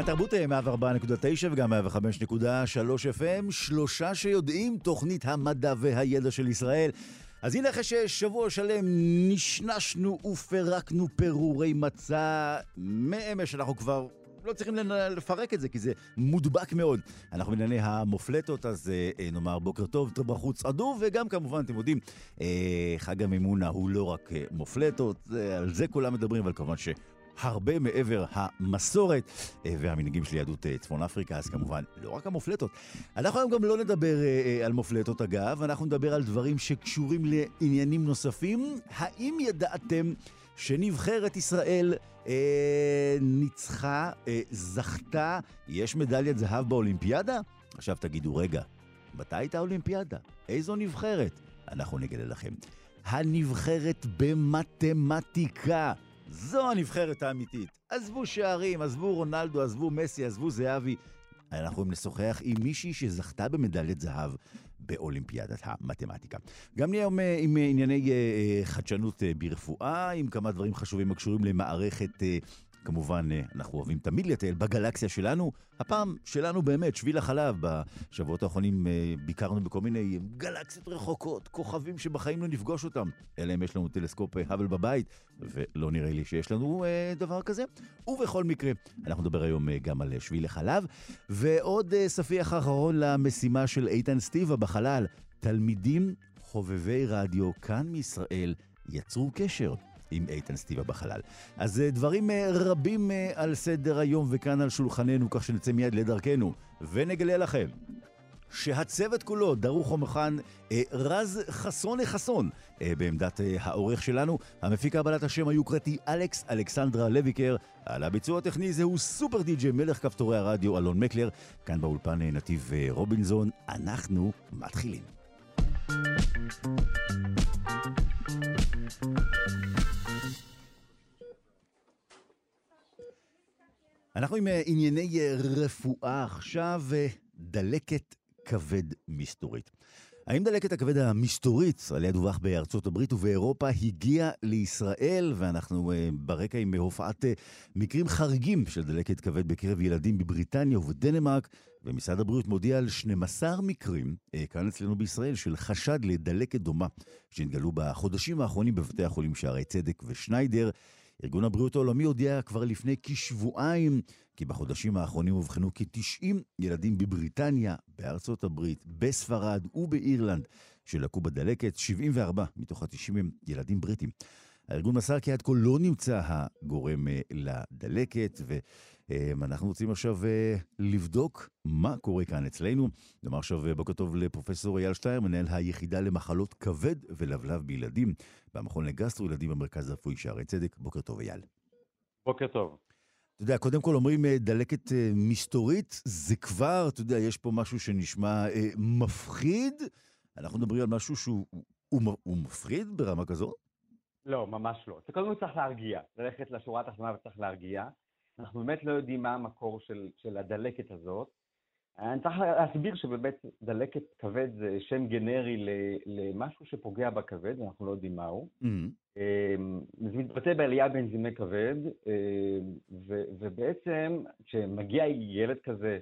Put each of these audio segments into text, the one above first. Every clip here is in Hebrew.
כאן תרבות 104.9 וגם 105.3 FM, שלושה שיודעים תוכנית המדע והידע של ישראל. אז הנה אחרי ששבוע שלם נשנשנו ופרקנו פירורי מצע, מאמש אנחנו כבר לא צריכים לפרק את זה, כי זה מודבק מאוד. אנחנו בענייני המופלטות, אז אה, נאמר בוקר טוב, בחוץ עדו, וגם כמובן, אתם יודעים, אה, חג המימונה הוא לא רק אה, מופלטות, על זה כולם מדברים, אבל כמובן ש... הרבה מעבר המסורת אה, והמנהיגים של יהדות אה, צפון אפריקה, אז כמובן, לא רק המופלטות. אנחנו היום גם לא נדבר אה, על מופלטות אגב, אנחנו נדבר על דברים שקשורים לעניינים נוספים. האם ידעתם שנבחרת ישראל אה, ניצחה, אה, זכתה, יש מדליית זהב באולימפיאדה? עכשיו תגידו, רגע, מתי הייתה אולימפיאדה? איזו נבחרת? אנחנו נגלה לכם. הנבחרת במתמטיקה. זו הנבחרת האמיתית. עזבו שערים, עזבו רונלדו, עזבו מסי, עזבו זהבי. אנחנו יכולים לשוחח עם מישהי שזכתה במדליית זהב באולימפיאדת המתמטיקה. גם נהיה היום אה, עם ענייני אה, חדשנות אה, ברפואה, עם כמה דברים חשובים הקשורים למערכת כמובן, אה, אנחנו אוהבים תמיד לטייל בגלקסיה שלנו. הפעם שלנו באמת, שביל החלב. בשבועות האחרונים אה, ביקרנו בכל מיני גלקסיות רחוקות, כוכבים שבחיים לא נפגוש אותם. אלא אם יש לנו טלסקופ אה, האבל בבית, ולא נראה לי שיש לנו אה, דבר כזה. ובכל מקרה, אנחנו נדבר היום אה, גם על שביל החלב. ועוד אה, ספיח אחרון למשימה של איתן סטיבה בחלל. תלמידים חובבי רדיו כאן מישראל יצרו קשר. עם איתן סטיבה בחלל. אז אה, דברים אה, רבים אה, על סדר היום וכאן על שולחננו, כך שנצא מיד לדרכנו, ונגלה לכם. שהצוות כולו דרוך ומוכן, אה, רז חסון חסון אה, בעמדת אה, העורך שלנו. המפיקה בעלת השם היוקרתי אלכס אלכסנדרה לויקר. על הביצוע הטכני זהו סופר די.ג'י מלך כפתורי הרדיו אלון מקלר. כאן באולפן נתיב אה, רובינזון. אנחנו מתחילים. אנחנו עם אה, ענייני אה, רפואה עכשיו, אה, דלקת כבד מסתורית. האם דלקת הכבד המסתורית, עליה דווח בארצות הברית ובאירופה, הגיעה לישראל, ואנחנו ברקע עם הופעת מקרים חריגים של דלקת כבד בקרב ילדים בבריטניה ובדנמרק, ומשרד הבריאות מודיע על 12 מקרים כאן אצלנו בישראל של חשד לדלקת דומה, שהתגלו בחודשים האחרונים בבתי החולים שערי צדק ושניידר. ארגון הבריאות העולמי הודיע כבר לפני כשבועיים כי בחודשים האחרונים אובחנו כ-90 ילדים בבריטניה, בארצות הברית, בספרד ובאירלנד שלקו בדלקת, 74 מתוך ה-90 הם ילדים בריטים. הארגון מסר כי עד כה לא נמצא הגורם אה, לדלקת, ואנחנו רוצים עכשיו אה, לבדוק מה קורה כאן אצלנו. נאמר עכשיו אה, בוקר טוב לפרופסור אייל שטייר, מנהל היחידה למחלות כבד ולבלב בילדים, במכון לגסטרו ילדים במרכז הרפואי שערי צדק. בוקר טוב אייל. בוקר טוב. אתה יודע, קודם כל אומרים דלקת מסתורית, זה כבר, אתה יודע, יש פה משהו שנשמע מפחיד. אנחנו מדברים על משהו שהוא הוא, הוא מפחיד ברמה כזאת? לא, ממש לא. זה קודם כל צריך להרגיע, ללכת לשורה התחתונה וצריך להרגיע. אנחנו באמת לא יודעים מה המקור של, של הדלקת הזאת. אני צריך להסביר שבאמת דלקת כבד זה שם גנרי למשהו שפוגע בכבד, אנחנו לא יודעים מהו. Mm-hmm. זה מתבטא בעלייה באנזימי כבד, ובעצם כשמגיע ילד כזה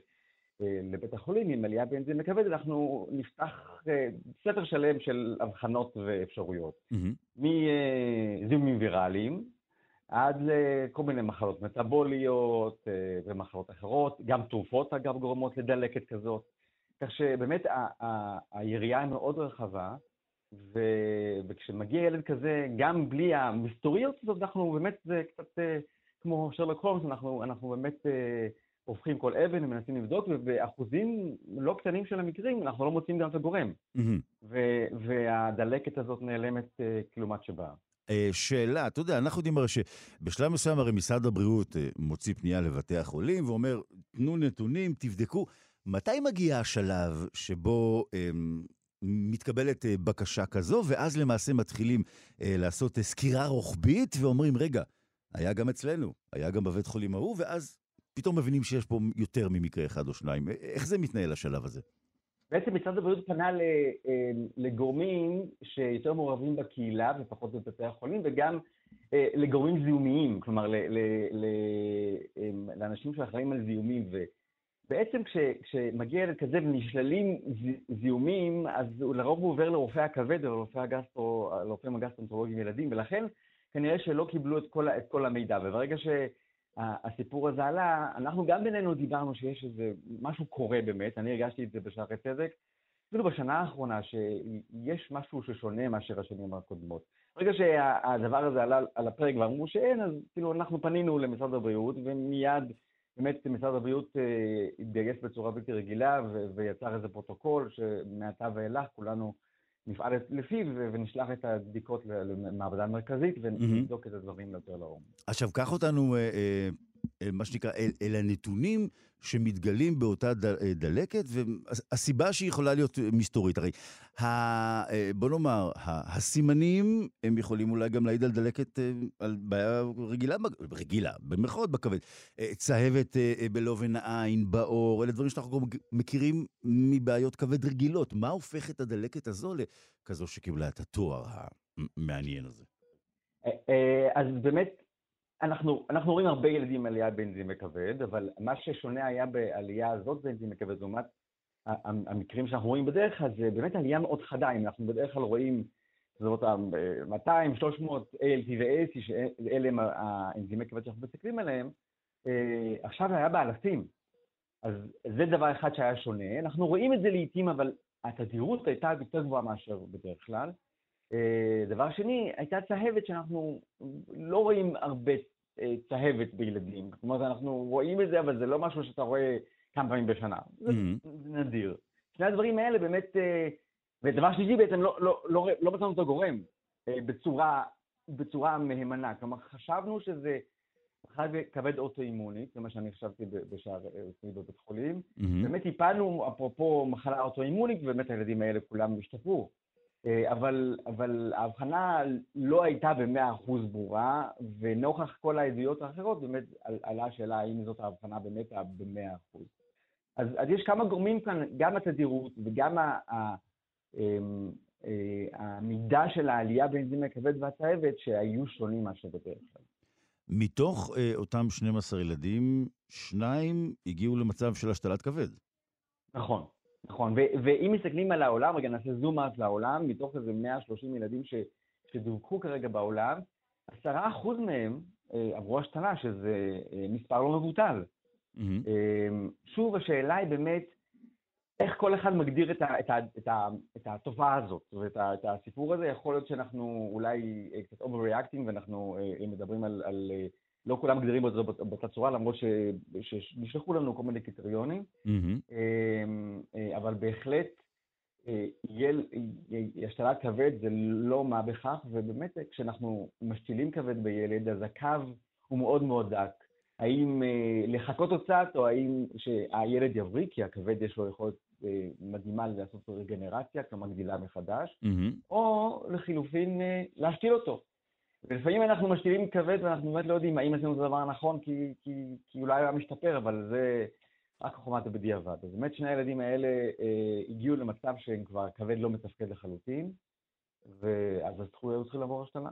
אה, לבית החולים עם עלייה באנזים לכבד, אנחנו נפתח אה, ספר שלם של אבחנות ואפשרויות. Mm-hmm. מזיהומים ויראליים עד לכל מיני מחלות מטאבוליות אה, ומחלות אחרות, גם תרופות אגב גורמות לדלקת כזאת. כך שבאמת היריעה היא מאוד רחבה, ו... וכשמגיע ילד כזה, גם בלי המסתוריות הזאת, אנחנו באמת, זה קצת כמו שרלוק הולמס, אנחנו, אנחנו באמת הופכים כל אבן ומנסים לבדוק, ובאחוזים לא קטנים של המקרים אנחנו לא מוצאים גם את הגורם. Mm-hmm. והדלקת הזאת נעלמת כלעומת שבאה. שאלה, אתה יודע, אנחנו יודעים הרי שבשלב מסוים הרי משרד הבריאות מוציא פנייה לבתי החולים ואומר, תנו נתונים, תבדקו. מתי מגיע השלב שבו אמ, מתקבלת בקשה כזו, ואז למעשה מתחילים אה, לעשות סקירה רוחבית ואומרים, רגע, היה גם אצלנו, היה גם בבית חולים ההוא, ואז פתאום מבינים שיש פה יותר ממקרה אחד או שניים. איך זה מתנהל השלב הזה? בעצם משרד הבריאות פנה אה, לגורמים שיותר מעורבים בקהילה ופחות בבתי החולים, וגם אה, לגורמים זיהומיים, כלומר לאנשים שאחראים על זיהומים. ובעצם כש, כשמגיע ילד כזה ונשללים זיהומים, אז לרוב הוא עובר לרופא הכבד או לרופא הגסטרו, לרופאים הגסטרונטרולוגים ילדים, ולכן כנראה שלא קיבלו את כל, את כל המידע. וברגע שהסיפור הזה עלה, אנחנו גם בינינו דיברנו שיש איזה משהו קורה באמת, אני הרגשתי את זה בשערי צדק, אפילו בשנה האחרונה, שיש משהו ששונה מאשר השנים הקודמות. ברגע שהדבר הזה עלה על הפרק ואמרו שאין, אז כאילו אנחנו פנינו למשרד הבריאות, ומיד באמת משרד הבריאות אה, התגייס בצורה בלתי רגילה ויצר איזה פרוטוקול שמעתה ואילך כולנו נפעל לפיו ונשלח את הבדיקות למעבדה מרכזית ונבדוק. את הדברים יותר לעומק. עכשיו, קח אותנו, אה, אה, מה שנקרא, אל, אל הנתונים שמתגלים באותה ד, אה, דלקת, והסיבה שהיא יכולה להיות מסתורית. הרי, ה, אה, בוא נאמר, ה, הסימנים, הם יכולים אולי גם להעיד על דלקת, אה, על בעיה רגילה, רגילה, במרכאות בכבד. אה, צהבת אה, אה, בלובן העין, בעור, אלה דברים שאנחנו מכירים מבעיות כבד רגילות. מה הופך את הדלקת הזו לכזו שקיבלה את התואר המעניין הזה? אז באמת, אנחנו, אנחנו רואים הרבה ילדים עם עלייה באנזימי כבד, אבל מה ששונה היה בעלייה הזאת באנזימי כבד לעומת המקרים שאנחנו רואים בדרך כלל, זה באמת עלייה מאוד חדה. אם אנחנו בדרך כלל רואים זאת אומרת, 200, 300 ALT ו-ALT, שאלה הם האנזימי כבד שאנחנו מסתכלים עליהם, אה, עכשיו היה באלפים. אז זה דבר אחד שהיה שונה. אנחנו רואים את זה לעיתים, אבל התדירות הייתה יותר גבוהה מאשר בדרך כלל. אה, דבר שני, הייתה צהבת שאנחנו לא רואים הרבה אה, צהבת בילדים. אומרת, אנחנו רואים את זה, אבל זה לא משהו שאתה רואה כמה פעמים בשנה. זה, mm-hmm. נדיר. שני הדברים האלה באמת, אה, ודבר שלישי בעצם, לא, לא, לא, לא מצאנו את הגורם בצורה, בצורה מהימנה. כלומר, חשבנו שזה מחלת כבד אוטואימוני, זה מה שאני חשבתי בשער רפואי בבית חולים. Mm-hmm. באמת טיפלנו, אפרופו מחלה אוטואימונית, ובאמת הילדים האלה כולם השתפרו. אה, אבל, אבל ההבחנה לא הייתה במאה אחוז ברורה, ונוכח כל העדויות האחרות באמת עלה השאלה האם זאת ההבחנה באמת במאה אחוז. אז, אז יש כמה גורמים כאן, גם התדירות וגם ה, ה, אמ, אה, המידה של העלייה באנזים הכבד והצהבת שהיו שונים מאשר בדרך כלל. מתוך אה, אותם 12 ילדים, שניים הגיעו למצב של השתלת כבד. נכון. נכון, ואם מסתכלים על העולם, רגע נעשה זום אז לעולם, מתוך איזה 130 ילדים ש- שדווחו כרגע בעולם, 10% מהם אה, עברו השתלה, שזה אה, מספר לא מבוטל. Mm-hmm. אה, שוב, השאלה היא באמת, איך כל אחד מגדיר את, ה- את, ה- את, ה- את התופעה הזאת, ואת ה- את הסיפור הזה, יכול להיות שאנחנו אולי אה, קצת overreacting ואנחנו אה, מדברים על, על אה, לא כולם מגדירים את זה באותה צורה, למרות שנשלחו לנו כל מיני קריטריונים, mm-hmm. אבל בהחלט אה, השתלת כבד זה לא מה בכך, ובאמת כשאנחנו משתילים כבד בילד, אז הקו הוא מאוד מאוד דק. האם אה, לחכות עוד קצת, או האם שהילד יבריא, כי הכבד יש לו יכולת מדהימה לעשות רגנרציה, כלומר גדילה מחדש, mm-hmm. או לחילופין להשתיל אותו. ולפעמים אנחנו משתילים כבד ואנחנו באמת לא יודעים האם עשינו את הדבר הנכון, כי, כי, כי אולי היה משתפר, אבל זה רק חומת בדיעבד. אז באמת שני הילדים האלה אה, הגיעו למצב שהם כבר כבד לא מתפקד לחלוטין, ואז היו צריכים לעבור השתלה.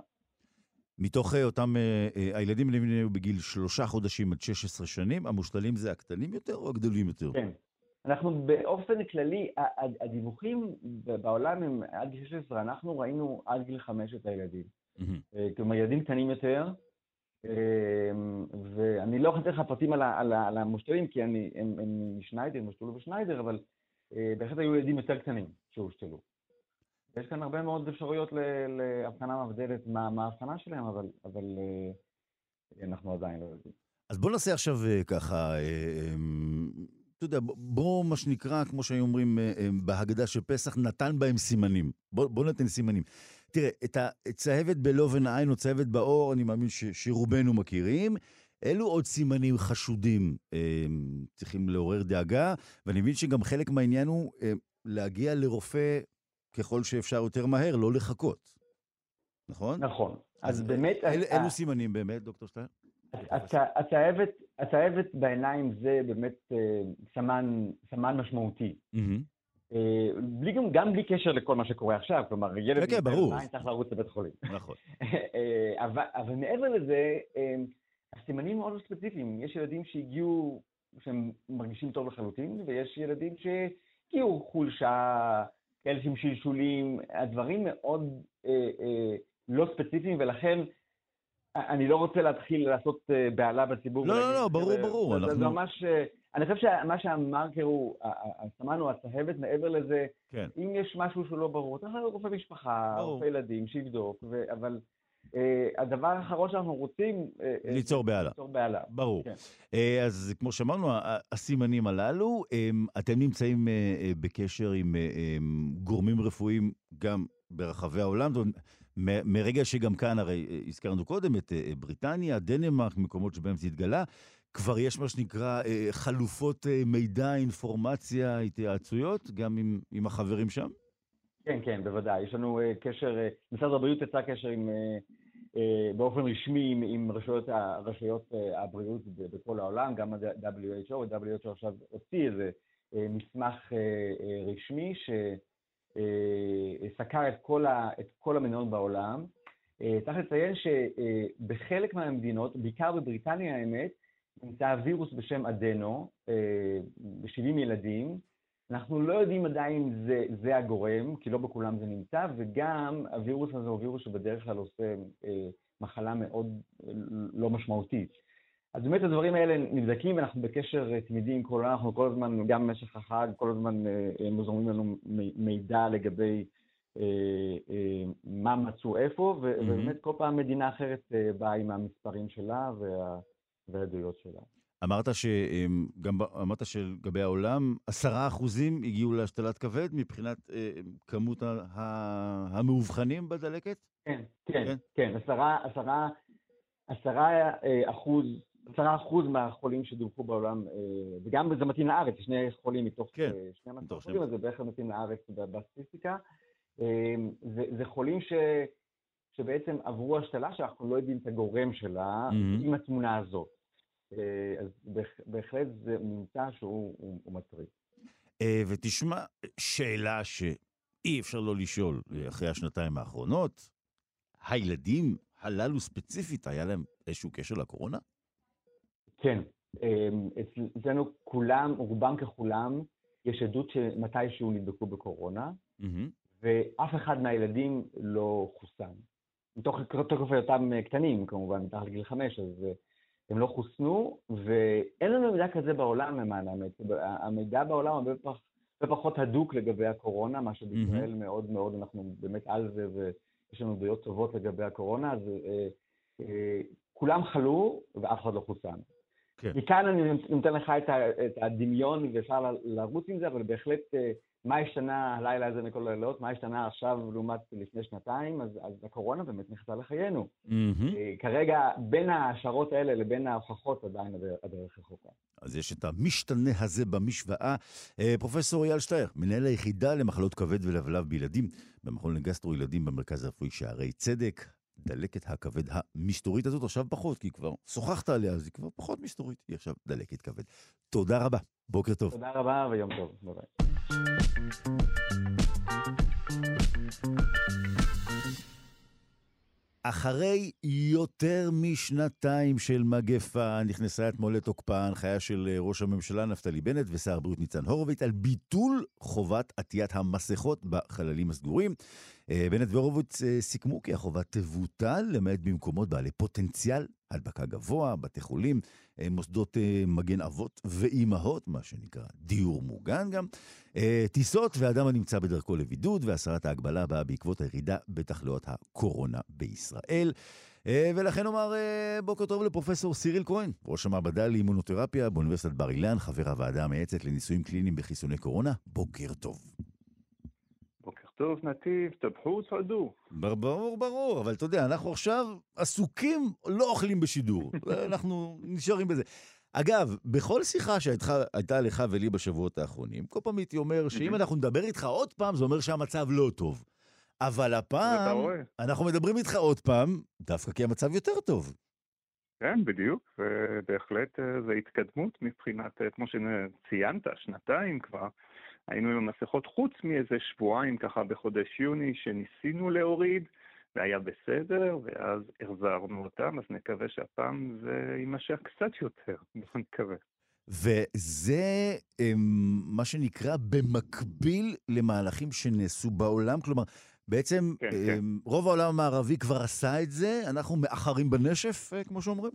מתוך אה, אותם, אה, אה, הילדים היו בגיל שלושה חודשים עד 16 שנים, המושתלים זה הקטנים יותר או הגדולים יותר? כן. אנחנו באופן כללי, הדיווחים בעולם הם עד גיל 16, אנחנו ראינו עד גיל 5 את הילדים. Mm-hmm. כלומר, ילדים קטנים יותר, אמ, ואני לא יכול לתת לך פרטים על, על, על המושתלים, כי אני, הם, הם משניידר, הם הושתלו בשניידר, אבל אה, בהחלט היו ילדים יותר קטנים שהושתלו. יש כאן הרבה מאוד אפשרויות להבחנה מבדלת מה, ההבחנה שלהם, אבל, אבל אה, אנחנו עדיין לא יודעים. אז בוא נעשה עכשיו ככה, אמ, אתה יודע, בוא, מה שנקרא, כמו שהיו אומרים בהגדה של פסח, נתן בהם סימנים. בוא, בוא נתן סימנים. תראה, את הצהבת בלובן עין או צהבת בעור, אני מאמין ש, שרובנו מכירים. אילו עוד סימנים חשודים אה, צריכים לעורר דאגה? ואני מבין שגם חלק מהעניין הוא אה, להגיע לרופא ככל שאפשר יותר מהר, לא לחכות. נכון? נכון. אז, אז באמת... אל, ה... אילו סימנים באמת, דוקטור שטיין? הצהבת, הצהבת בעיניים זה באמת אה, סמן, סמן משמעותי. Mm-hmm. בלי, גם, גם בלי קשר לכל מה שקורה עכשיו, כלומר, ילד כן, כן ברור. צריך לרוץ לבית חולים. נכון. אבל, אבל מעבר לזה, הסימנים מאוד ספציפיים. יש ילדים שהגיעו, שהם מרגישים טוב לחלוטין, ויש ילדים שהגיעו חולשה, כאלה שהם שלשולים, הדברים מאוד אה, אה, לא ספציפיים, ולכן אני לא רוצה להתחיל לעשות אה, בהלה בציבור. לא, לא, לא, ברור, ברור. זה ממש... אה, אני חושב שמה שהמרקר הוא, הסמן הוא הצהבת, מעבר לזה, כן. אם יש משהו שהוא לא ברור, צריך להיות רופא משפחה, רופא ילדים, שיבדוק, אבל אה, הדבר האחרון שאנחנו רוצים... ליצור בהלה. ליצור בהלה. ברור. כן. אז כמו שאמרנו, הסימנים הללו, אתם נמצאים בקשר עם גורמים רפואיים גם ברחבי העולם. מרגע שגם כאן, הרי אה, הזכרנו קודם את אה, בריטניה, דנמרק, מקומות שבהם זה התגלה, כבר יש מה שנקרא אה, חלופות מידע, אינפורמציה, התייעצויות, גם עם, עם החברים שם? כן, כן, בוודאי. יש לנו קשר, משרד הבריאות יצא קשר עם, באופן רשמי עם, עם רשויות, רשויות הבריאות בכל העולם, גם ה-WHO, ה-WHO עכשיו הוציא איזה מסמך רשמי ש... אה, סקר את כל, כל המדינות בעולם. אה, צריך לציין שבחלק מהמדינות, בעיקר בבריטניה האמת, נמצא וירוס בשם אדנו, אה, ב-70 ילדים. אנחנו לא יודעים עדיין אם זה, זה הגורם, כי לא בכולם זה נמצא, וגם הווירוס הזה הוא וירוס שבדרך כלל עושה מחלה מאוד לא משמעותית. אז באמת הדברים האלה נבדקים, ואנחנו בקשר תמידי עם כל אנחנו כל הזמן, גם במשך החג, כל הזמן אה, אה, מוזרמים לנו מידע לגבי אה, מה מצאו איפה, mm-hmm. ובאמת כל פעם מדינה אחרת באה עם המספרים שלה וה, והעדויות שלה. אמרת שגם אמרת שלגבי העולם, עשרה אחוזים הגיעו להשתלת כבד מבחינת כמות המאובחנים בדלקת? כן, כן, כן, כן, עשרה, עשרה, עשרה אחוז עשרה אחוז מהחולים שדווחו בעולם, אה, וגם זה מתאים לארץ, שני חולים מתוך כן, 12 אה, חולים, אז זה בערך מתאים לארץ בסטטיסטיקה. אה, זה, זה חולים ש, שבעצם עברו השתלה שאנחנו לא יודעים את הגורם שלה mm-hmm. עם התמונה הזאת. אז בהחלט זה ממצא שהוא הוא, הוא מטריד. ותשמע, שאלה שאי אפשר לא לשאול אחרי השנתיים האחרונות, הילדים הללו ספציפית, היה להם איזשהו קשר לקורונה? כן, אמ, אצלנו כולם, רובם ככולם, יש עדות שמתישהו נדבקו בקורונה. ואף אחד מהילדים לא חוסן. מתוך תוקף היותם קטנים, כמובן, מתחת לגיל חמש, אז אה, הם לא חוסנו, ואין לנו מידע כזה בעולם, למען האמת. המידע בעולם הרבה פח, פחות הדוק לגבי הקורונה, מה שבישראל mm-hmm. מאוד מאוד, אנחנו באמת על זה, ויש לנו דעות טובות לגבי הקורונה, אז אה, אה, כולם חלו ואף אחד לא חוסן. כן. מכאן אני נותן לך את, את הדמיון ואפשר לרוץ עם זה, אבל בהחלט אה, מה השתנה הלילה הזה מכל הלילות, מה השתנה עכשיו לעומת לפני שנתיים, אז, אז הקורונה באמת נכנסה לחיינו. Mm-hmm. כרגע, בין ההשערות האלה לבין ההוכחות עדיין הדרך רחוקה. אז יש את המשתנה הזה במשוואה. אה, פרופסור אייל שטייר, מנהל היחידה למחלות כבד ולבלב בילדים במכון לגסטרו ילדים במרכז הרפואי שערי צדק. דלקת הכבד המסתורית הזאת עכשיו פחות, כי כבר שוחחת עליה, אז היא כבר פחות מסתורית, היא עכשיו דלקת כבד. תודה רבה, בוקר טוב. תודה רבה ויום טוב, ביי. אחרי יותר משנתיים של מגפה, נכנסה אתמול לתוקפה ההנחיה של ראש הממשלה נפתלי בנט ושר הבריאות ניצן הורוביץ על ביטול חובת עטיית המסכות בחללים הסגורים. אה, בנט והורוביץ אה, סיכמו כי החובה תבוטל, למעט במקומות בעלי פוטנציאל הדבקה גבוה, בתי חולים, אה, מוסדות מגן אבות ואימהות, מה שנקרא דיור מוגן גם, טיסות ואדם הנמצא בדרכו לבידוד, והסרת ההגבלה באה בעקבות הירידה בתחלואות הקורונה בישראל. ולכן נאמר בוקר טוב לפרופסור סיריל כהן, ראש המעבדה לאימונותרפיה באוניברסיטת בר אילן, חבר הוועדה המייעצת לניסויים קליניים בחיסוני קורונה. בוקר טוב. לכתוב נתיב, טבחו, צעדו. ברור, ברור, אבל אתה יודע, אנחנו עכשיו עסוקים, לא אוכלים בשידור. אנחנו נשארים בזה. אגב, בכל שיחה שהייתה לך ולי בשבועות האחרונים, כל פעם הייתי אומר שאם אנחנו נדבר איתך עוד פעם, זה אומר שהמצב לא טוב. אבל הפעם, אנחנו מדברים איתך עוד פעם, דווקא כי המצב יותר טוב. כן, בדיוק, ובהחלט אה, זו התקדמות מבחינת, אה, כמו שציינת, שנתיים כבר. היינו עם המסכות חוץ מאיזה שבועיים ככה בחודש יוני שניסינו להוריד, והיה בסדר, ואז החזרנו אותם, אז נקווה שהפעם זה יימשך קצת יותר, בוא נקווה. וזה אמ, מה שנקרא במקביל למהלכים שנעשו בעולם, כלומר, בעצם כן, כן. אמ, רוב העולם המערבי כבר עשה את זה, אנחנו מאחרים בנשף, אה, כמו שאומרים?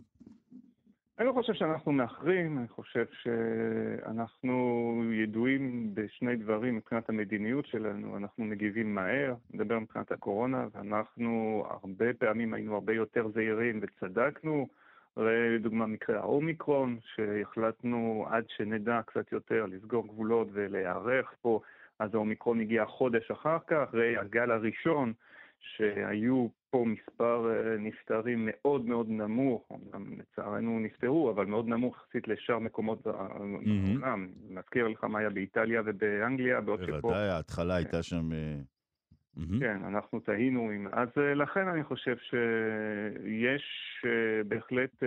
אני לא חושב שאנחנו מאחרים, אני חושב שאנחנו ידועים בשני דברים מבחינת המדיניות שלנו. אנחנו מגיבים מהר, נדבר מבחינת הקורונה, ואנחנו הרבה פעמים היינו הרבה יותר זהירים וצדקנו. לדוגמה מקרה האומיקרון, שהחלטנו עד שנדע קצת יותר לסגור גבולות ולהיערך פה, אז האומיקרון הגיע חודש אחר כך, הגל הראשון, שהיו פה מספר אה, נפטרים מאוד מאוד נמוך, גם לצערנו נפטרו, אבל מאוד נמוך יחסית לשאר מקומות בעולם. Mm-hmm. נזכיר לך מה היה באיטליה ובאנגליה, בעוד שפה... בוודאי, ההתחלה הייתה. שם... Mm-hmm. כן, אנחנו תהינו עם... אז אה, לכן אני חושב שיש בהחלט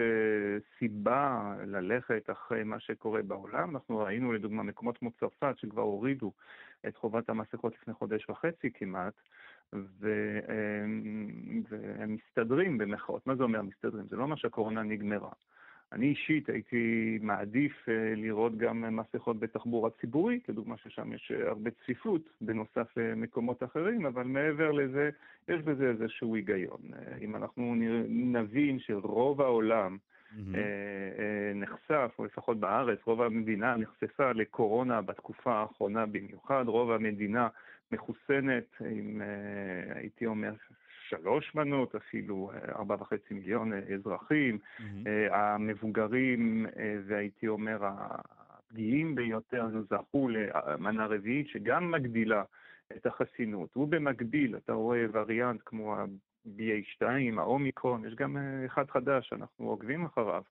סיבה ללכת אחרי מה שקורה בעולם. אנחנו ראינו לדוגמה מקומות כמו צרפת שכבר הורידו את חובת המסכות לפני חודש וחצי כמעט. והם מסתדרים במחאות. מה זה אומר מסתדרים? זה לא אומר שהקורונה נגמרה. אני אישית הייתי מעדיף אה, לראות גם מסכות בתחבורה ציבורית, לדוגמה ששם יש אה, הרבה צפיפות בנוסף למקומות אחרים, אבל מעבר לזה, יש בזה איזשהו היגיון. אה, אם אנחנו נבין שרוב העולם mm-hmm. נחשף, או לפחות בארץ, רוב המדינה נחשפה לקורונה בתקופה האחרונה במיוחד, רוב המדינה מחוסנת עם, אה, הייתי אומר, שלוש מנות, אפילו אה, ארבע וחצי מיליון אה, אזרחים. Mm-hmm. המבוגרים, והייתי אומר, הפגיעים ביותר, זכו למנה רביעית, שגם מגדילה את החסינות. ובמקביל, אתה רואה וריאנט כמו ה-BA2, האומיקרון, יש גם אחד חדש, אנחנו עוקבים אחריו,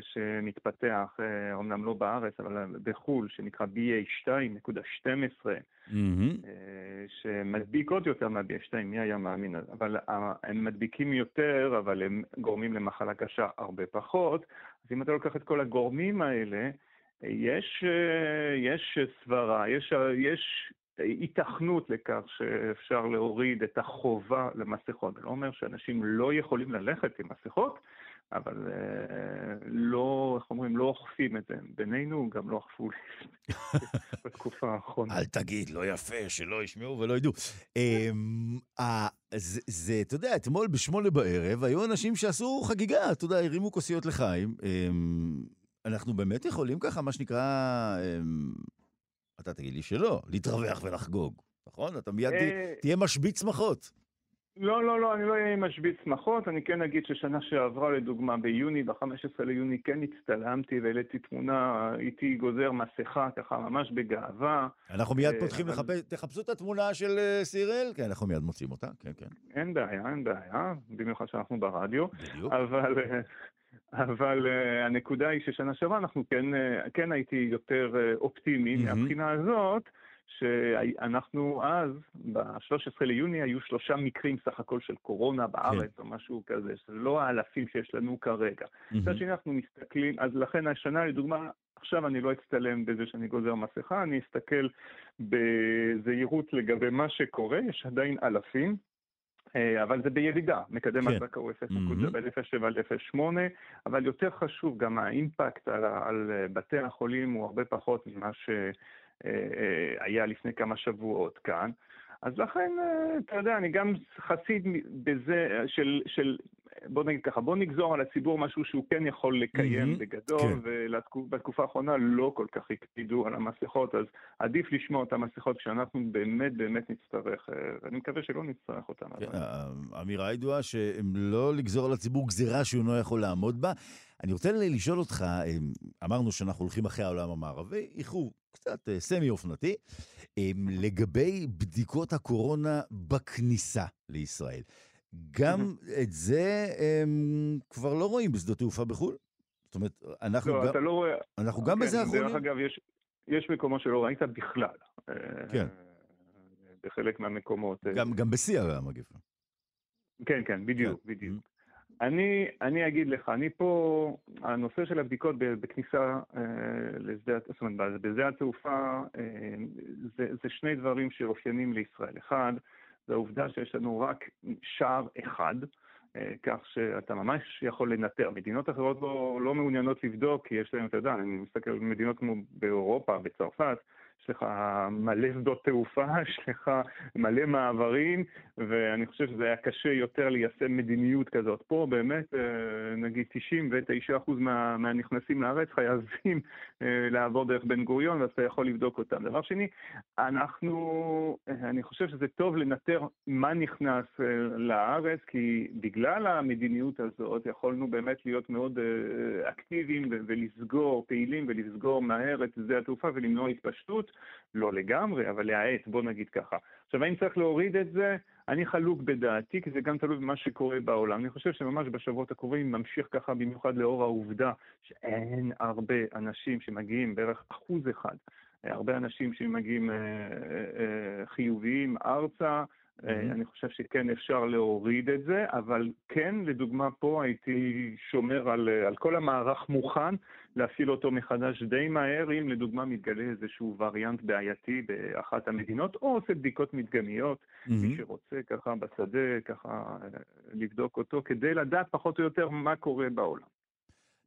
שמתפתח, אומנם אה, לא בארץ, אבל בחו"ל, שנקרא BA2.12, mm-hmm. אה, שמדביק עוד יותר מה-BA2, מי היה מאמין? אבל הם מדביקים יותר, אבל הם גורמים למחלה קשה הרבה פחות. אז אם אתה לוקח את כל הגורמים האלה, יש, יש סברה, יש, יש היתכנות לכך שאפשר להוריד את החובה למסכות. זה לא אומר שאנשים לא יכולים ללכת עם מסכות, אבל אה, לא, איך אומרים, לא אוכפים את זה. בינינו גם לא אכפו בתקופה האחרונה. אל תגיד, לא יפה, שלא ישמעו ולא ידעו. אמ, זה, אתה יודע, אתמול בשמונה בערב היו אנשים שעשו חגיגה, אתה יודע, הרימו כוסיות לחיים. אמ, אנחנו באמת יכולים ככה, מה שנקרא, אמ, אתה תגיד לי שלא, להתרווח ולחגוג, נכון? אתה מיד אה, תהיה משבית שמחות. לא, לא, לא, אני לא אהיה משבית שמחות, אני כן אגיד ששנה שעברה, לדוגמה, ביוני, ב-15 ליוני, כן הצטלמתי והעליתי תמונה, הייתי גוזר מסכה, ככה ממש בגאווה. אנחנו מיד אה, פותחים לחפש, תחפשו את התמונה של אה, סירל, כן, אנחנו מיד מוצאים אותה, כן, כן. אין בעיה, אין בעיה, במיוחד שאנחנו ברדיו. בדיוק. אבל... אה, אבל הנקודה היא ששנה שעברה אנחנו כן, כן הייתי יותר אופטימי mm-hmm. מהבחינה הזאת, שאנחנו אז, ב-13 ליוני, היו שלושה מקרים סך הכל של קורונה בארץ, כן. או משהו כזה, שזה לא האלפים שיש לנו כרגע. מצד mm-hmm. שני אנחנו מסתכלים, אז לכן השנה, לדוגמה, עכשיו אני לא אצטלם בזה שאני גוזר מסכה, אני אסתכל בזהירות לגבי מה שקורה, יש עדיין אלפים. אה, אבל זה בירידה, מקדם כן. הוא 0.07 עד 0.8, אבל יותר חשוב, גם האימפקט על, על בתי החולים הוא הרבה פחות ממה ש... אה, אה, היה לפני כמה שבועות כאן. אז לכן, אה, אתה יודע, אני גם חסיד בזה של, של בוא נגיד ככה, בוא נגזור על הציבור משהו שהוא כן יכול לקיים mm-hmm, בגדול, כן. ובתקופה האחרונה לא כל כך הקפידו על המסכות, אז עדיף לשמוע את המסכות כשאנחנו באמת באמת נצטרך, ואני מקווה שלא נצטרך אותן. כן, האמירה הידועה שהם לא לגזור על הציבור גזירה שהוא לא יכול לעמוד בה. אני רוצה לשאול אותך, אמרנו שאנחנו הולכים אחרי העולם המערבי, איחור קצת סמי-אופנתי, לגבי בדיקות הקורונה בכניסה לישראל. גם את זה הם כבר לא רואים בשדות תעופה בחו"ל? זאת אומרת, אנחנו לא, גם... אתה לא רואה... אנחנו גם כן, בזה אחרונים? דרך אגב, יש, יש מקומות שלא ראית בכלל. כן. בחלק מהמקומות. אה, גם, גם בשיא המגפה. כן, כן, בדיוק, כן. בדיוק. אני, אני אגיד לך, אני פה, הנושא של הבדיקות בכניסה אה, לשדה, זאת אומרת, בשדה התעופה, אה, זה, זה שני דברים שאופיינים לישראל. אחד, זה העובדה שיש לנו רק שער אחד, אה, כך שאתה ממש יכול לנטר. מדינות אחרות לא, לא מעוניינות לבדוק, כי יש להם, אתה יודע, אני מסתכל על מדינות כמו באירופה, בצרפת, יש לך מלא שדות תעופה, יש לך מלא מעברים, ואני חושב שזה היה קשה יותר ליישם מדיניות כזאת. פה באמת, אה, נגיד 99% מה, מהנכנסים לארץ חייבים אה, לעבור דרך בן גוריון, ואז אתה יכול לבדוק אותם. דבר שני, אנחנו, אה, אני חושב שזה טוב לנטר מה נכנס לארץ, כי בגלל המדיניות הזאת יכולנו באמת להיות מאוד אקטיביים ולסגור, פעילים ולסגור מהר את שדה התעופה ולמנוע התפשטות. לא לגמרי, אבל להאט, בוא נגיד ככה. עכשיו, האם צריך להוריד את זה? אני חלוק בדעתי, כי זה גם תלוי במה שקורה בעולם. אני חושב שממש בשבועות הקרובים ממשיך ככה, במיוחד לאור העובדה שאין הרבה אנשים שמגיעים, בערך אחוז אחד, הרבה אנשים שמגיעים אה, אה, אה, חיוביים ארצה, Mm-hmm. אני חושב שכן אפשר להוריד את זה, אבל כן, לדוגמה פה הייתי שומר על, על כל המערך מוכן להפעיל אותו מחדש די מהר, אם לדוגמה מתגלה איזשהו וריאנט בעייתי באחת המדינות, או עושה בדיקות מדגמיות, mm-hmm. מי שרוצה ככה בשדה, ככה לבדוק אותו, כדי לדעת פחות או יותר מה קורה בעולם.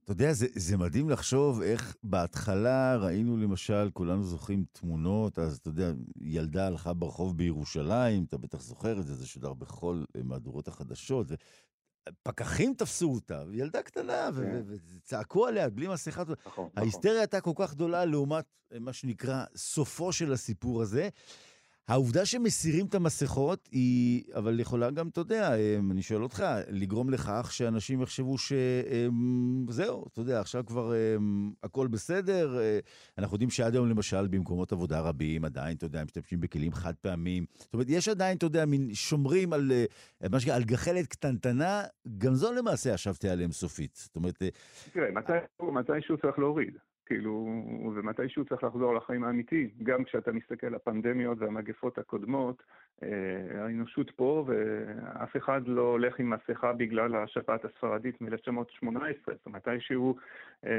אתה יודע, זה, זה מדהים לחשוב איך בהתחלה ראינו למשל, כולנו זוכרים תמונות, אז אתה יודע, ילדה הלכה ברחוב בירושלים, אתה בטח זוכר את זה, זה שודר בכל מהדורות החדשות, ופקחים תפסו אותה, ילדה קטנה, כן. וצעקו עליה בלי מסכה. נכון, נכון. ההיסטריה הייתה כל כך גדולה לעומת מה שנקרא סופו של הסיפור הזה. העובדה שמסירים את המסכות היא, אבל יכולה גם, אתה יודע, אמ, אני שואל אותך, לגרום לכך שאנשים יחשבו שזהו, אתה יודע, עכשיו כבר אמ, הכל בסדר. אה, אנחנו יודעים שעד היום, למשל, במקומות עבודה רבים, עדיין, אתה יודע, משתמשים בכלים חד פעמים. זאת אומרת, יש עדיין, אתה יודע, מין שומרים על, אה, מה שנקרא, על גחלת קטנטנה, גם זו למעשה ישבתי עליהם סופית. זאת אומרת... אה, תראה, מתישהו צריך להוריד. כאילו, ומתישהו צריך לחזור לחיים האמיתיים. גם כשאתה מסתכל על הפנדמיות והמגפות הקודמות, אה, האנושות פה, ואף אחד לא הולך עם מסכה בגלל השפעת הספרדית מ-1918. זאת אומרת, מתישהו, אה,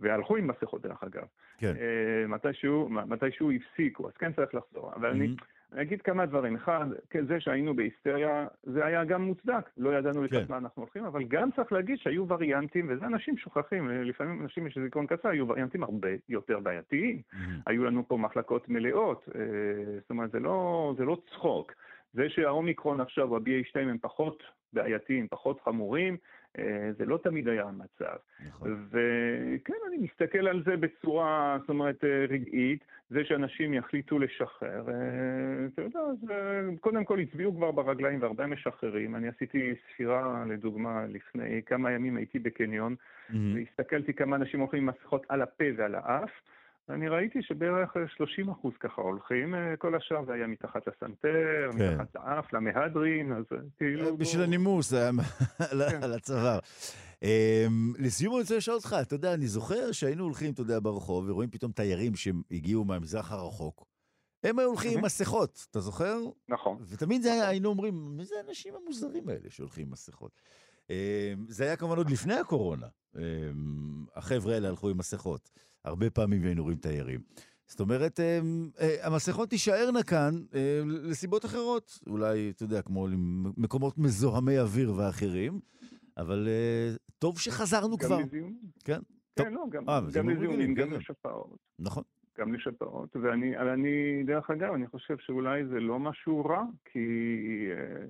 והלכו עם מסכות דרך אגב. כן. אה, מתישהו, מתישהו הפסיקו, אז כן צריך לחזור. אבל mm-hmm. אני... אני אגיד כמה דברים. אחד, זה שהיינו בהיסטריה, זה היה גם מוצדק. לא ידענו לקראת כן. מה אנחנו הולכים, אבל גם צריך להגיד שהיו וריאנטים, וזה אנשים שוכחים, לפעמים אנשים יש זיכרון קצר, היו וריאנטים הרבה יותר בעייתיים. Mm-hmm. היו לנו פה מחלקות מלאות, אה, זאת אומרת, זה לא, זה לא צחוק. זה שהאומיקרון עכשיו, ה-BA2 הם פחות בעייתיים, פחות חמורים, זה לא תמיד היה המצב. נכון. וכן, אני מסתכל על זה בצורה, זאת אומרת, אה, רגעית. זה שאנשים יחליטו לשחרר, אה, אתה יודע, זה, קודם כל הצביעו כבר ברגליים והרבה משחררים. אני עשיתי ספירה, לדוגמה, לפני כמה ימים הייתי בקניון, mm-hmm. והסתכלתי כמה אנשים הולכים עם מסכות על הפה ועל האף. אני ראיתי שבערך 30 אחוז ככה הולכים, אה, כל השאר זה היה מתחת לסנטר, כן. מתחת לאף, למהדרין, אז אה, כאילו... אה, בשביל הנימוס, זה היה כן. על הצוואר. אמ, לסיום אני רוצה לשאול אותך, אתה יודע, אני זוכר שהיינו הולכים, אתה יודע, ברחוב, ורואים פתאום תיירים שהגיעו מהמזרח הרחוק. הם היו הולכים עם מסכות, אתה זוכר? נכון. ותמיד זה היה, היינו אומרים, מי זה האנשים המוזרים האלה שהולכים עם מסכות? אמ, זה היה כמובן עוד לפני הקורונה. אמ, החבר'ה האלה הלכו עם מסכות. הרבה פעמים היינו רואים תיירים. זאת אומרת, אה, אה, המסכות תישארנה כאן אה, לסיבות אחרות. אולי, אתה יודע, כמו מקומות מזוהמי אוויר ואחרים, אבל טוב שחזרנו גם כבר. גם לזיהומים. כן. כן, לא, גם, גם לזיהומים, גם לשפעות. נכון. גם לשפעות, ואני, אני, דרך אגב, אני חושב שאולי זה לא משהו רע, כי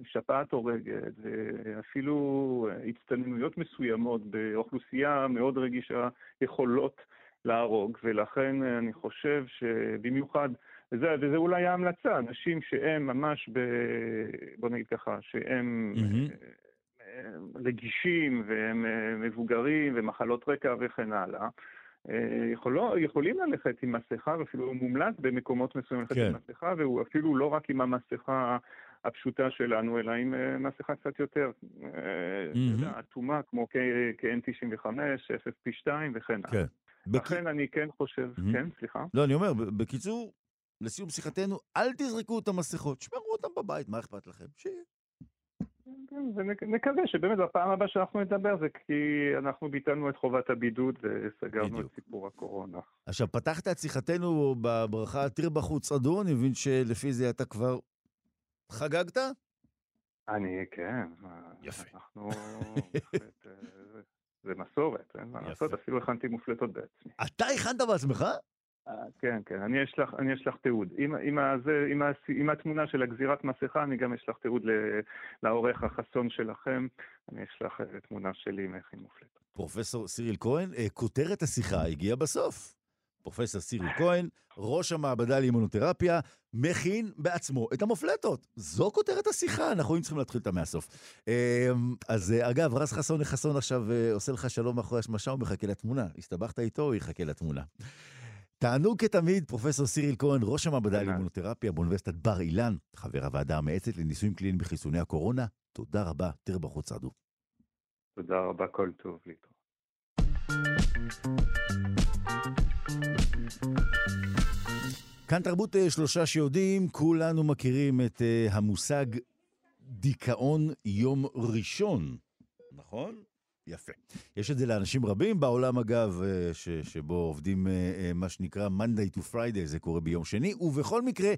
שפעת הורגת, ואפילו הצטננויות מסוימות באוכלוסייה מאוד רגישה יכולות להרוג, ולכן אני חושב שבמיוחד, וזה, וזה אולי ההמלצה, אנשים שהם ממש ב... בוא נגיד ככה, שהם... Mm-hmm. רגישים והם מבוגרים ומחלות רקע וכן הלאה. יכולו, יכולים ללכת עם מסכה, ואפילו מומלץ במקומות מסוימים ללכת כן. עם מסכה, והוא אפילו לא רק עם המסכה הפשוטה שלנו, אלא עם מסכה קצת יותר אטומה, כמו כ-N95, FFP2 וכן הלאה. כן. לכן אני כן חושב, כן, סליחה. לא, אני אומר, בקיצור, לסיום שיחתנו, אל תזרקו את המסכות, שמרו אותם בבית, מה אכפת לכם? שיהיה. כן, ונקווה שבאמת בפעם הבאה שאנחנו נדבר זה כי אנחנו ביטלנו את חובת הבידוד וסגרנו את סיפור הקורונה. עכשיו, פתחת את שיחתנו בברכה תיר בחוץ אדון, אני מבין שלפי זה אתה כבר חגגת? אני, כן. יפה. אנחנו... זה מסורת, אין מה לעשות, אפילו הכנתי מופלטות בעצמי. אתה הכנת בעצמך? אה, כן, כן, אני אשלח, אני אשלח תיעוד. עם, עם, הזה, עם, עם התמונה של הגזירת מסכה, אני גם אשלח תיעוד לעורך החסון שלכם, אני אשלח אה, תמונה שלי עם איך היא מופלטת. פרופסור סיריל כהן, אה, כותרת השיחה הגיעה בסוף. פרופסור סיריל כהן, ראש המעבדה לאימונותרפיה, מכין בעצמו את המופלטות. זו כותרת השיחה, אנחנו היינו צריכים להתחיל אותה מהסוף. אז אגב, רז חסון לחסון עכשיו עושה לך שלום מאחורי השמשה, הוא מחכה לתמונה. הסתבכת איתו, הוא יחכה לתמונה. תענוג כתמיד, פרופסור סיריל כהן, ראש המעבדה לאימונותרפיה באוניברסיטת בר אילן, חבר הוועדה המאצת לניסויים קליניים בחיסוני הקורונה. תודה רבה, תראה בחוץ רדו. תודה רבה, כל טוב להתראות. כאן תרבות אה, שלושה שיודעים, כולנו מכירים את uh, המושג דיכאון יום ראשון, נכון? יפה. יש את זה לאנשים רבים בעולם, אגב, אה, ש, שבו עובדים אה, אה, מה שנקרא Monday to Friday, זה קורה ביום שני, ובכל מקרה,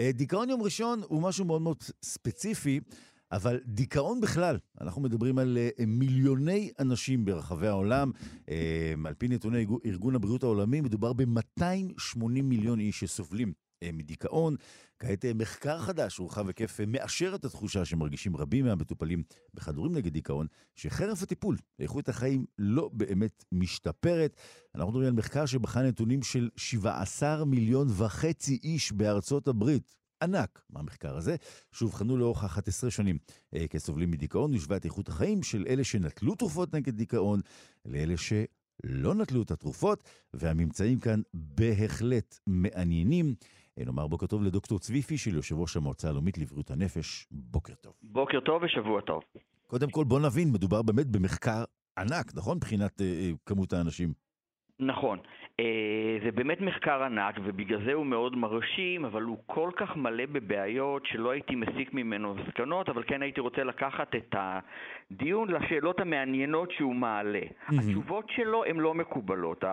דיכאון יום ראשון הוא משהו מאוד מאוד ספציפי. אבל דיכאון בכלל, אנחנו מדברים על מיליוני אנשים ברחבי העולם. על פי נתוני ארגון הבריאות העולמי, מדובר ב-280 מיליון איש שסובלים מדיכאון. כעת אה, מחקר חדש, רוחב היקף, אה, מאשר את התחושה שמרגישים רבים מהמטופלים בכדורים נגד דיכאון, שחרף הטיפול, איכות החיים לא באמת משתפרת. אנחנו מדברים על מחקר שבחן נתונים של 17 מיליון וחצי איש בארצות הברית. ענק מהמחקר הזה, שאובחנו לאורך 11 שנים אה, כסובלים מדיכאון, השווה את איכות החיים של אלה שנטלו תרופות נגד דיכאון לאלה שלא נטלו את התרופות, והממצאים כאן בהחלט מעניינים. נאמר בוקר טוב לדוקטור צבי פישל, יושב ראש המועצה הלאומית לבריאות הנפש. בוקר טוב. בוקר טוב ושבוע טוב. קודם כל, בוא נבין, מדובר באמת במחקר ענק, נכון? מבחינת אה, אה כמות האנשים. נכון. אה, זה באמת מחקר ענק, ובגלל זה הוא מאוד מרשים, אבל הוא כל כך מלא בבעיות שלא הייתי מסיק ממנו מסקנות, אבל כן הייתי רוצה לקחת את הדיון לשאלות המעניינות שהוא מעלה. Mm-hmm. התשובות שלו הן לא מקובלות.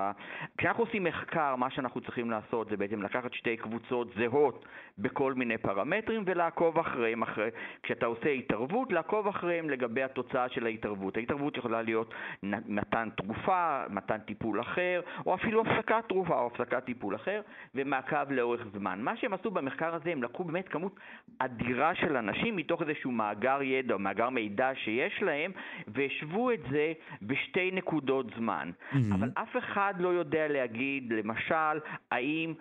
כשאנחנו עושים מחקר, מה שאנחנו צריכים לעשות זה בעצם לקחת שתי קבוצות זהות בכל מיני פרמטרים ולעקוב אחריהם. אחרי, כשאתה עושה התערבות, לעקוב אחריהם לגבי התוצאה של ההתערבות. ההתערבות יכולה להיות מתן תרופה, מתן טיפול אחר, או אפילו הפסקת תרופה או הפסקת טיפול אחר, ומעקב לאורך זמן. מה שהם עשו במחקר הזה, הם לקחו באמת כמות אדירה של אנשים מתוך איזשהו מאגר ידע או מאגר מידע שיש להם, והשוו את זה בשתי נקודות זמן. Mm-hmm. אבל אף אחד לא יודע להגיד, למשל, האם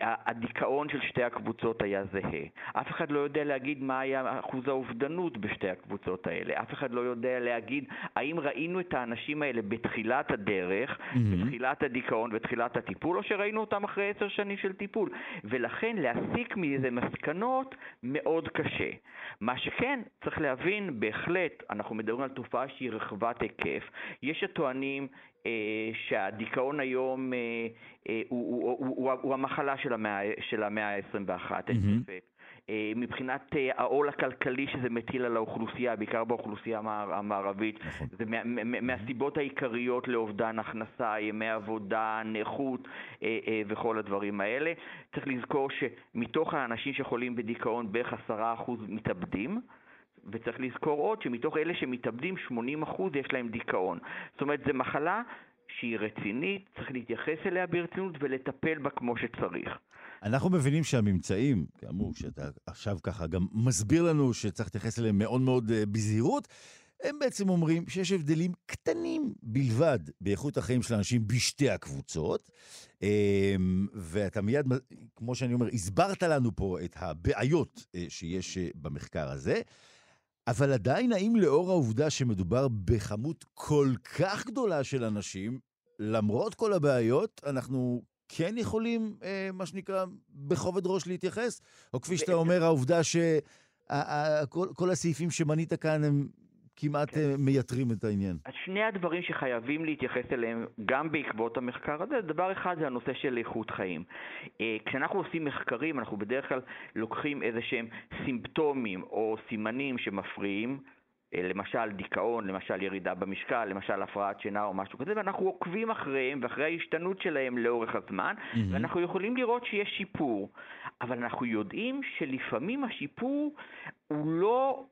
הדיכאון של שתי הקבוצות היה זהה. אף אחד לא יודע להגיד מה היה אחוז האובדנות בשתי הקבוצות האלה. אף אחד לא יודע להגיד האם ראינו את האנשים האלה בתחילת הדרך, mm-hmm. בתחילת הדיכאון, בתחילת הטיפול, או שראינו אותם אחרי עשר שנים של טיפול. ולכן להסיק מזה מסקנות מאוד קשה. מה שכן, צריך להבין, בהחלט, אנחנו מדברים על תופעה שהיא רחבת היקף. יש הטוענים אה, שהדיכאון היום אה, אה, הוא, הוא, הוא, הוא, הוא המחלה של המאה, של המאה ה-21, אין. ספק. מבחינת העול הכלכלי שזה מטיל על האוכלוסייה, בעיקר באוכלוסייה המערבית, נכון. זה מה, מה, מהסיבות העיקריות לאובדן הכנסה, ימי עבודה, נכות וכל הדברים האלה. צריך לזכור שמתוך האנשים שחולים בדיכאון בערך עשרה אחוז מתאבדים. וצריך לזכור עוד שמתוך אלה שמתאבדים, 80% יש להם דיכאון. זאת אומרת, זו מחלה שהיא רצינית, צריך להתייחס אליה ברצינות ולטפל בה כמו שצריך. אנחנו מבינים שהממצאים, כאמור, שאתה עכשיו ככה גם מסביר לנו שצריך להתייחס אליהם מאוד מאוד אה, בזהירות, הם בעצם אומרים שיש הבדלים קטנים בלבד באיכות החיים של האנשים בשתי הקבוצות, אמ, ואתה מיד, כמו שאני אומר, הסברת לנו פה את הבעיות אה, שיש אה, במחקר הזה. אבל עדיין, האם לאור העובדה שמדובר בכמות כל כך גדולה של אנשים, למרות כל הבעיות, אנחנו כן יכולים, אה, מה שנקרא, בכובד ראש להתייחס? או כפי שאתה אומר, העובדה שכל הסעיפים שמנית כאן הם כמעט כן. אה, מייתרים את העניין. אז שני הדברים שחייבים להתייחס אליהם גם בעקבות המחקר הזה, דבר אחד זה הנושא של איכות חיים. אה, כשאנחנו עושים מחקרים, אנחנו בדרך כלל לוקחים איזה שהם סימפטומים או סימנים שמפריעים. אה, למשל דיכאון, למשל ירידה במשקל, למשל הפרעת שינה או משהו כזה, ואנחנו עוקבים אחריהם ואחרי ההשתנות שלהם לאורך הזמן, mm-hmm. ואנחנו יכולים לראות שיש שיפור. אבל אנחנו יודעים שלפעמים השיפור הוא לא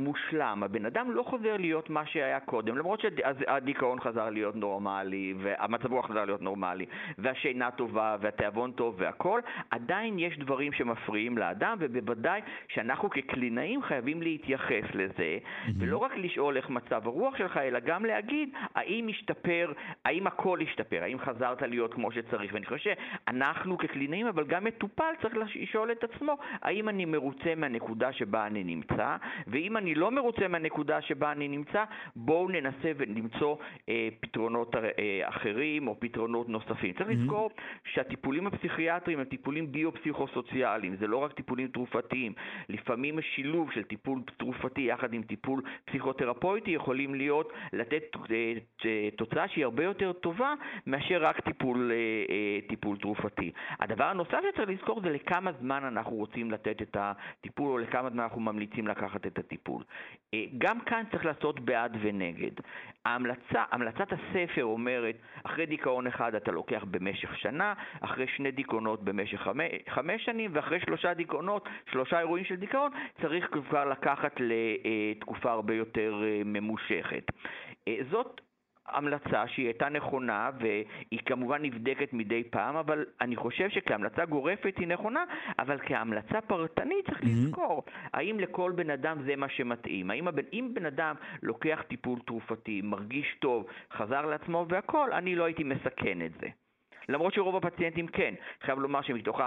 מושלם. הבן אדם לא חוזר להיות מה שהיה קודם, למרות שהדיכאון חזר להיות נורמלי, והמצב רוח חזר להיות נורמלי, והשינה טובה, והתיאבון טוב והכל, עדיין יש דברים שמפריעים לאדם, ובוודאי שאנחנו כקלינאים חייבים להתייחס לזה, mm-hmm. ולא רק לשאול איך מצב הרוח שלך, אלא גם להגיד האם השתפר, האם הכל השתפר, האם חזרת להיות כמו שצריך. ואני חושב שאנחנו כקלינאים, אבל גם מטופל, צריך לשאול את עצמו, האם אני מרוצה מהנקודה שבה אני נמצא, ואם אני לא מרוצה מהנקודה שבה אני נמצא, בואו ננסה ולמצוא אה, פתרונות אה, אחרים או פתרונות נוספים. צריך mm-hmm. לזכור שהטיפולים הפסיכיאטריים הם טיפולים ביו-פסיכוסוציאליים, זה לא רק טיפולים תרופתיים. לפעמים שילוב של טיפול תרופתי יחד עם טיפול פסיכותרפויטי יכולים להיות, לתת אה, אה, תוצאה שהיא הרבה יותר טובה מאשר רק טיפול, אה, אה, טיפול תרופתי. הדבר הנוסף שצריך לזכור זה לכמה זמן אנחנו רוצים לתת את הטיפול או לכמה זמן אנחנו ממליצים לקחת את הטיפול. הטיפול. אה, גם כאן צריך לעשות בעד ונגד. ההמלצה, המלצת הספר אומרת, אחרי דיכאון אחד אתה לוקח במשך שנה, אחרי שני דיכאונות במשך חמש, חמש שנים, ואחרי שלושה דיכאונות, שלושה אירועים של דיכאון, צריך כבר לקחת לתקופה הרבה יותר אה, ממושכת. אה, זאת המלצה שהיא הייתה נכונה והיא כמובן נבדקת מדי פעם, אבל אני חושב שכהמלצה גורפת היא נכונה, אבל כהמלצה פרטנית צריך. לזכור האם לכל בן אדם זה מה שמתאים. האם הבן, אם בן אדם לוקח טיפול תרופתי, מרגיש טוב, חזר לעצמו והכול, אני לא הייתי מסכן את זה. למרות שרוב הפציינטים כן. חייב לומר שמתוך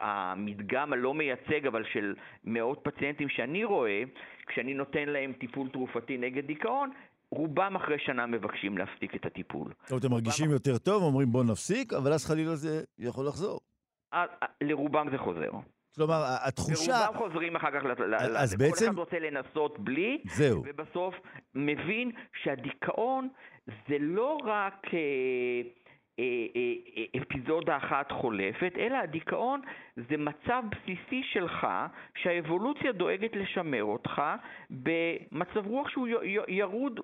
המדגם הלא מייצג, אבל של מאות פציינטים שאני רואה, כשאני נותן להם טיפול תרופתי נגד דיכאון, רובם אחרי שנה מבקשים להפסיק את הטיפול. טוב, אתם מרגישים יותר טוב, אומרים בוא נפסיק, אבל אז חלילה זה יכול לחזור. לרובם זה חוזר. כלומר, התחושה... ורובם חוזרים אחר כך, אז ל... בעצם... כל אחד רוצה לנסות בלי, זהו. ובסוף מבין שהדיכאון זה לא רק... אה, אה, אה, אפיזודה אחת חולפת, אלא הדיכאון זה מצב בסיסי שלך שהאבולוציה דואגת לשמר אותך במצב רוח שהוא ירוד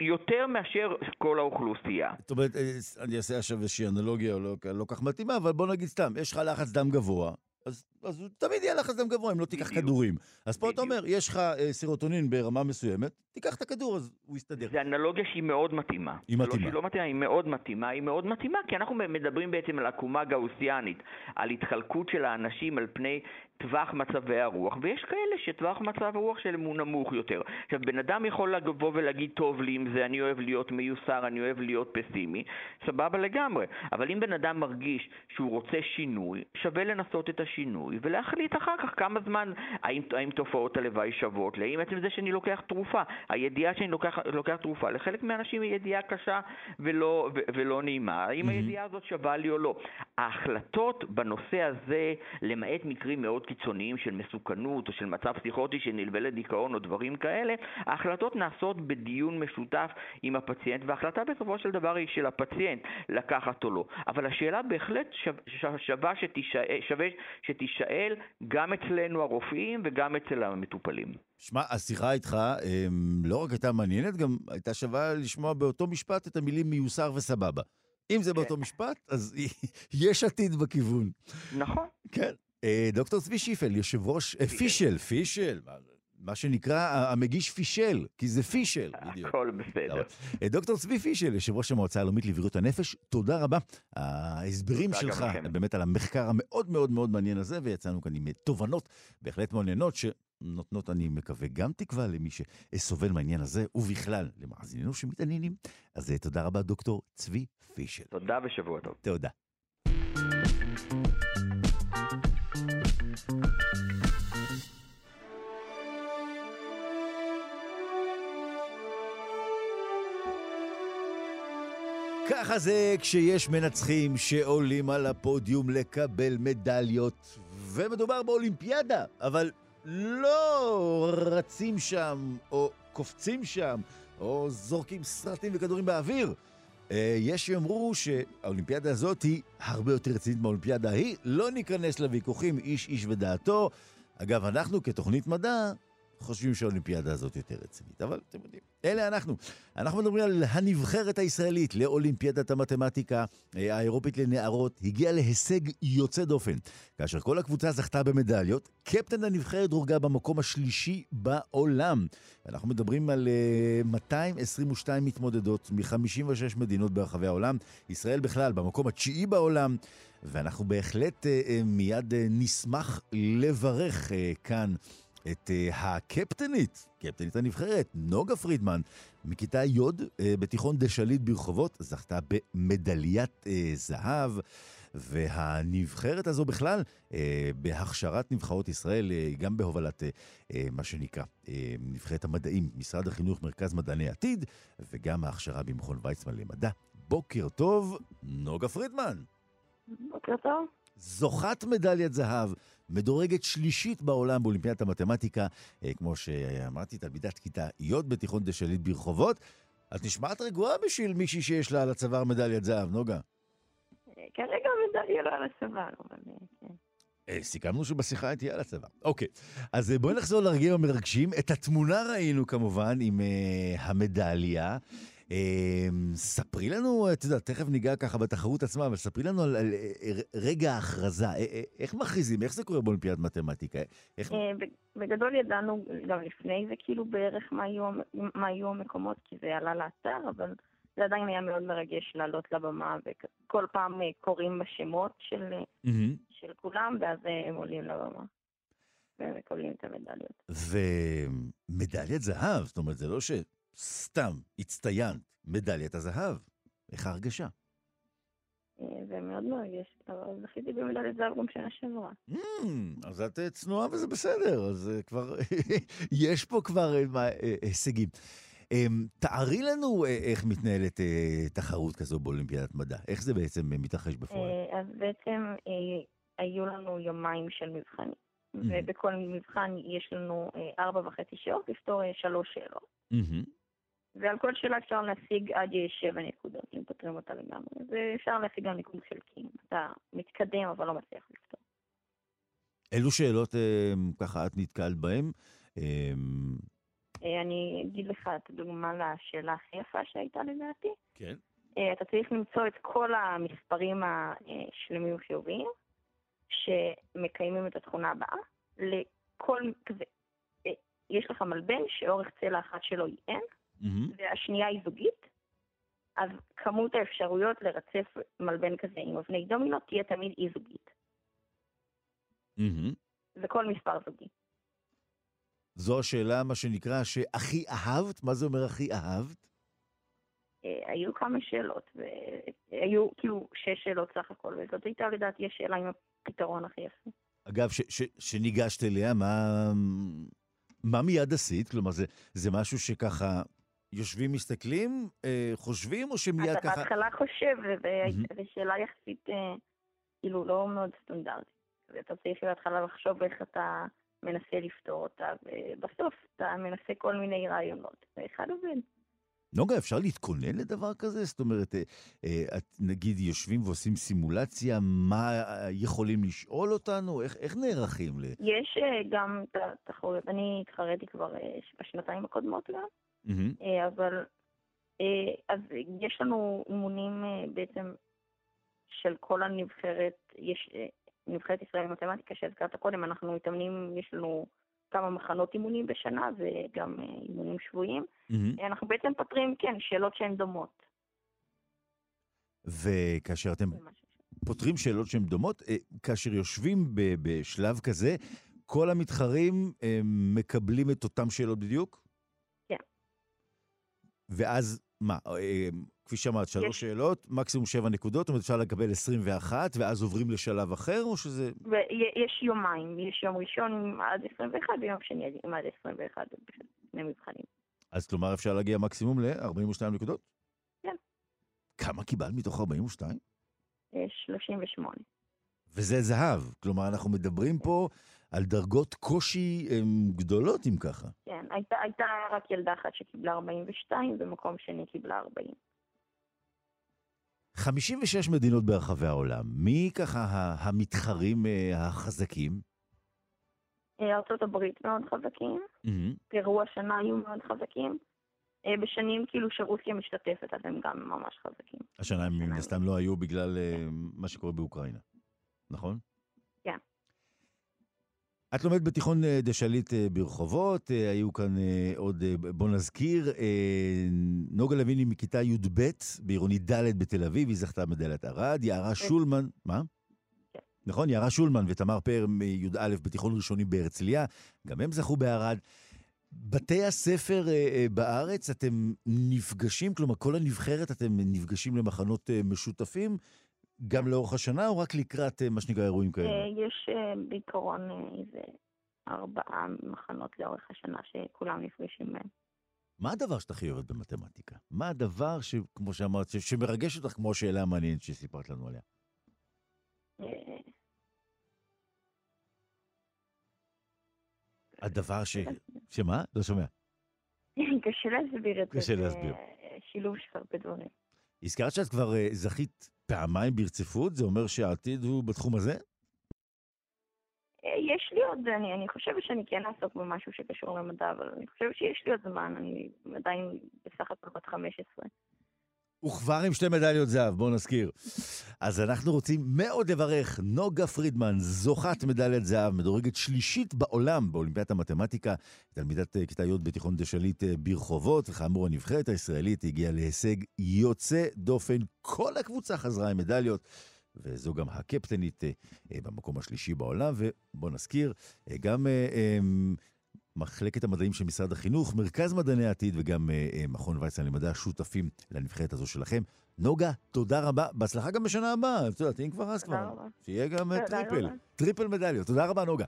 יותר מאשר כל האוכלוסייה. זאת אומרת, אה, אני אעשה עכשיו איזושהי אנלוגיה לא, לא כך מתאימה, אבל בוא נגיד סתם, יש לך לחץ דם גבוה, אז, אז תמיד יהיה לחץ דם גבוה אם לא תיקח בדיוק. כדורים. אז פה בדיוק. אתה אומר, יש לך אה, סירוטונין ברמה מסוימת, תיקח את הכדור, אז הוא יסתדר. זו אנלוגיה שהיא מאוד מתאימה. היא מתאימה. לא שהיא לא מתאימה, היא מאוד מתאימה. היא מאוד מתאימה, כי אנחנו מדברים בעצם על עקומה גאוסיאנית, על התחלקות של האנשים על פני טווח מצבי הרוח, ויש כאלה שטווח מצב הרוח שלהם הוא נמוך יותר. עכשיו, בן אדם יכול לבוא ולהגיד, טוב לי עם זה, אני אוהב להיות מיוסר, אני אוהב להיות פסימי, סבבה לגמרי. אבל אם בן אדם מרגיש שהוא רוצה שינוי, שווה לנסות את השינוי ולהחליט אחר כך כמה זמן, האם, האם תופעות הלוואי שוות לי, האם עצם זה שאני לוקח תרופה, הידיעה שאני לוקח, לוקח תרופה, לחלק מהאנשים היא ידיעה קשה ולא, ו, ולא נעימה, האם mm-hmm. הידיעה הזאת שווה לי או לא. ההחלטות בנושא הזה, למעט מקרים מאוד קיצוניים של מסוכנות או של מצב פסיכוטי שנלווה לדיכאון או דברים כאלה, ההחלטות נעשות בדיון משותף עם הפציינט, וההחלטה בסופו של דבר היא של הפציינט לקחת או לא. אבל השאלה בהחלט שווה שתישאל, שווה שתישאל גם אצלנו הרופאים וגם אצל המטופלים. שמע, השיחה איתך אמ, לא רק הייתה מעניינת, גם הייתה שווה לשמוע באותו משפט את המילים מיוסר וסבבה. אם זה באותו כן. משפט, אז יש עתיד בכיוון. נכון. כן. אה, דוקטור צבי שיפל, יושב ראש, אה, פישל, פישל, מה שנקרא המגיש פישל, כי זה פישל, בדיוק. הכל בסדר. אה, דוקטור צבי פישל, יושב ראש המועצה הלאומית לבריאות הנפש, תודה רבה. ההסברים שלך, באמת על המחקר המאוד מאוד מאוד מעניין הזה, ויצאנו כאן עם תובנות בהחלט מעניינות, שנותנות, אני מקווה, גם תקווה למי שסובל מהעניין הזה, ובכלל, למאזיננו שמתעניינים. אז תודה רבה, דוקטור צבי פישל. תודה ושבוע טוב. תודה. ככה זה כשיש מנצחים שעולים על הפודיום לקבל מדליות, ומדובר באולימפיאדה, אבל לא רצים שם, או קופצים שם, או זורקים סרטים וכדורים באוויר. אה, יש שיאמרו שהאולימפיאדה הזאת היא הרבה יותר רצינית מהאולימפיאדה ההיא, לא ניכנס לוויכוחים איש איש ודעתו. אגב, אנחנו כתוכנית מדע חושבים שהאולימפיאדה הזאת יותר רצינית, אבל אתם יודעים, אלה אנחנו. אנחנו מדברים על הנבחרת הישראלית לאולימפיאדת המתמטיקה אה, האירופית לנערות, הגיעה להישג יוצא דופן. כאשר כל הקבוצה זכתה במדליות, קפטן הנבחרת דורגה במקום השלישי בעולם. אנחנו מדברים על 222 אה, מתמודדות מ-56 מדינות ברחבי העולם. ישראל בכלל במקום התשיעי בעולם. ואנחנו בהחלט אה, מיד נשמח לברך כאן את uh, הקפטנית, קפטנית הנבחרת, נוגה פרידמן, מכיתה י' uh, בתיכון דשליט ברחובות, זכתה במדליית uh, זהב. והנבחרת הזו בכלל, אה, בהכשרת נבחרות ישראל, אה, גם בהובלת אה, אה, מה שנקרא אה, נבחרת המדעים, משרד החינוך, מרכז מדעני עתיד, וגם ההכשרה במכון ויצמן למדע. בוקר טוב, נוגה פרידמן. בוקר טוב. זוכת מדליית זהב מדורגת שלישית בעולם באולימפיאדת המתמטיקה, אה, כמו שאמרתי, תלמידת כיתה י' בתיכון דשליט ברחובות. את נשמעת רגועה בשביל מישהי שיש לה על הצוואר מדליית זהב, נוגה. אה, כרגע מדליה לא על הצוואר, אבל כן. אה, סיכמנו שבשיחה תהיה על הצבא. אוקיי, אז בואי נחזור לרגעים המרגשים. את התמונה ראינו כמובן עם uh, המדליה. אמ, ספרי לנו, את יודעת, תכף ניגע ככה בתחרות עצמה, אבל ספרי לנו על, על אה, אה, רגע ההכרזה. אה, איך מכריזים? איך זה קורה באולימפיאד מתמטיקה? איך... בגדול ידענו גם לפני זה כאילו בערך מה יהיו, מה יהיו המקומות, כי זה עלה לאתר, אבל זה עדיין היה מאוד מרגש לעלות לבמה, וכל פעם קוראים בשמות של, mm-hmm. של כולם, ואז הם עולים לבמה. ומקבלים את המדליות. ומדליית זהב, זאת אומרת, זה לא ש... סתם הצטיינת מדליית הזהב. איך ההרגשה? אה, זה מאוד מרגש, אבל זכיתי במדליית זהב גם שנה שעברה. Mm, אז את אה, צנועה וזה בסדר, אז אה, כבר, יש פה כבר הישגים. אמ, תארי לנו איך מתנהלת תחרות כזו באולימפיאדת מדע. איך זה בעצם מתרחש בפועל? אז בעצם היו לנו יומיים של מבחנים. ובכל מבחן יש לנו ארבע וחצי שעות לפתור שלוש שאלות. ועל כל שאלה אפשר להשיג עד שבע נקודות, אם פותרים אותה לגמרי. ואפשר להשיג גם ניקוד חלקי, אתה מתקדם אבל לא מצליח לפתור. אילו שאלות אה, ככה את נתקלת בהן? אה, אה, אני אגיד לך את הדוגמה לשאלה הכי יפה שהייתה לדעתי. כן. אתה צריך למצוא את כל המספרים השלמים חיוביים שמקיימים את התכונה הבאה. לכל כזה, יש לך מלבן שאורך צלע אחת שלו היא n, mm-hmm. והשנייה היא זוגית, אז כמות האפשרויות לרצף מלבן כזה עם אבני דומינו תהיה תמיד אי זוגית. Mm-hmm. וכל מספר זוגי. זו השאלה, מה שנקרא, שהכי אהבת? מה זה אומר הכי אהבת? אה, היו כמה שאלות, והיו כאילו שש שאלות סך הכל, וזאת הייתה לדעתי השאלה עם הפתרון הכי יפה. אגב, שניגשת אליה, מה, מה מיד עשית? כלומר, זה, זה משהו שככה יושבים, מסתכלים, אה, חושבים, או שמיד אתה ככה... אתה בהתחלה חושב, וזו שאלה יחסית, אה, כאילו, לא מאוד סטנדרטית. ואתה צריך בהתחלה לחשוב איך אתה מנסה לפתור אותה, ובסוף אתה מנסה כל מיני רעיונות, ואחד עובד. נוגה, אפשר להתכונן לדבר כזה? זאת אומרת, אה, את נגיד יושבים ועושים סימולציה, מה יכולים לשאול אותנו? איך, איך נערכים ל... יש גם את התחרויות, אני התחרתי כבר בשנתיים הקודמות גם, mm-hmm. אבל אז יש לנו אימונים בעצם של כל הנבחרת, יש נבחרת ישראל למתמטיקה שהזכרת קודם, אנחנו מתאמנים, יש לנו כמה מחנות אימונים בשנה וגם אה, אימונים שבויים. Mm-hmm. אנחנו בעצם פותרים, כן, שאלות שהן דומות. וכאשר אתם פותרים שאלות שהן דומות, אה, כאשר יושבים בשלב כזה, כל המתחרים אה, מקבלים את אותן שאלות בדיוק? כן. ואז מה, כפי שאמרת, שלוש יש... שאלות, מקסימום שבע נקודות, זאת אומרת אפשר לקבל 21, ואז עוברים לשלב אחר, או שזה... יש יומיים, יש יום ראשון עד 21, ויום שני עד 21, שני מבחנים. אז כלומר אפשר להגיע מקסימום ל-42 נקודות? כן. כמה קיבלת מתוך 42? 38. וזה זהב. כלומר, אנחנו מדברים פה על דרגות קושי הם, גדולות, אם ככה. כן, הייתה, הייתה רק ילדה אחת שקיבלה 42, ומקום שני קיבלה 40. 56 מדינות ברחבי העולם. מי ככה המתחרים אה, החזקים? אה, ארצות הברית מאוד חזקים, mm-hmm. פרו השנה היו מאוד חזקים. אה, בשנים כאילו שרוסיה משתתפת, אז הם גם ממש חזקים. השנה הם מן הסתם לא היו בגלל כן. מה שקורה באוקראינה, נכון? כן. את לומדת בתיכון דה שליט ברחובות, היו כאן עוד, בוא נזכיר, נוגה לויני מכיתה י"ב בעירוני ד' בתל אביב, היא זכתה מדליית ארד, יערה כן. שולמן, מה? נכון, יערה שולמן ותמר פאר מי"א בתיכון ראשוני בהרצליה, גם הם זכו בערד. בתי הספר אה, אה, בארץ, אתם נפגשים, כלומר כל הנבחרת אתם נפגשים למחנות אה, משותפים, גם לאורך השנה או רק לקראת מה שנקרא אירועים כאלה? יש בעיקרון איזה ארבעה מחנות לאורך השנה שכולם נפגשים בהם. מה הדבר שאתה הכי אוהבת במתמטיקה? מה הדבר, כמו שאמרת, שמרגש אותך כמו השאלה המעניינת שסיפרת לנו עליה? הדבר ש... שמה? לא שומע. קשה להסביר את זה. קשה להסביר. שילוב של הרבה דברים. הזכרת שאת כבר אה, זכית פעמיים ברציפות, זה אומר שהעתיד הוא בתחום הזה? אה, יש לי עוד, אני, אני חושבת שאני כן אעסוק במשהו שקשור למדע, אבל אני חושבת שיש לי עוד זמן, אני עדיין בסך הכל בת 15. וכבר עם שתי מדליות זהב, בואו נזכיר. אז אנחנו רוצים מאוד לברך נוגה פרידמן, זוכת מדליית זהב, מדורגת שלישית בעולם באולימפיאדת המתמטיקה, תלמידת אה, כיתה י' בתיכון דה שליט אה, ברחובות, וכאמור הנבחרת הישראלית הגיעה להישג יוצא דופן. כל הקבוצה חזרה עם מדליות. וזו גם הקפטנית אה, במקום השלישי בעולם, ובואו נזכיר, גם מחלקת המדעים של משרד החינוך, מרכז מדעני העתיד וגם אה, אה, מכון ויצמן למדע שותפים לנבחרת הזו שלכם. נוגה, תודה רבה. בהצלחה גם בשנה הבאה. את יודעת, אם כבר אז כבר. שיהיה גם אה, טריפל. טריפל מדליות. תודה רבה, נוגה.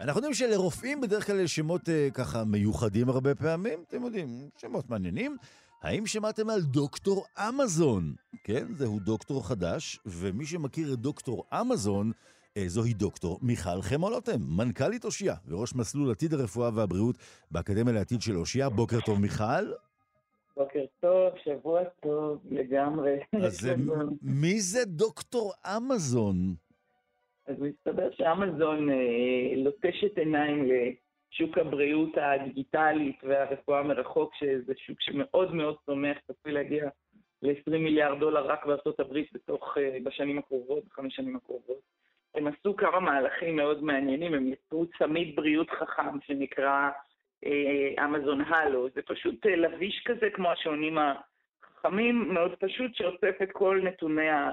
אנחנו יודעים שלרופאים בדרך כלל יש שמות uh, ככה מיוחדים הרבה פעמים, אתם יודעים, שמות מעניינים. האם שמעתם על דוקטור אמזון? כן, זהו דוקטור חדש, ומי שמכיר את דוקטור אמזון, uh, זוהי דוקטור מיכל חמולוטם, מנכ"לית אושיה וראש מסלול עתיד הרפואה והבריאות באקדמיה לעתיד של אושיה. בוקר טוב, מיכל. בוקר טוב, שבוע טוב, לגמרי. אז מי זה דוקטור אמזון? אז מסתבר שאמזון אה, לוטשת עיניים לשוק הבריאות הדיגיטלית והרפואה מרחוק, שזה שוק שמאוד מאוד צומח, צפוי להגיע ל-20 מיליארד דולר רק בארצות הברית בתוך, אה, בשנים הקרובות, בחמש שנים הקרובות. הם עשו כמה מהלכים מאוד מעניינים, הם יצרו צמיד בריאות חכם שנקרא אה, אמזון הלו, זה פשוט לביש כזה כמו השעונים החכמים, מאוד פשוט, שאוסף את כל נתוני ה...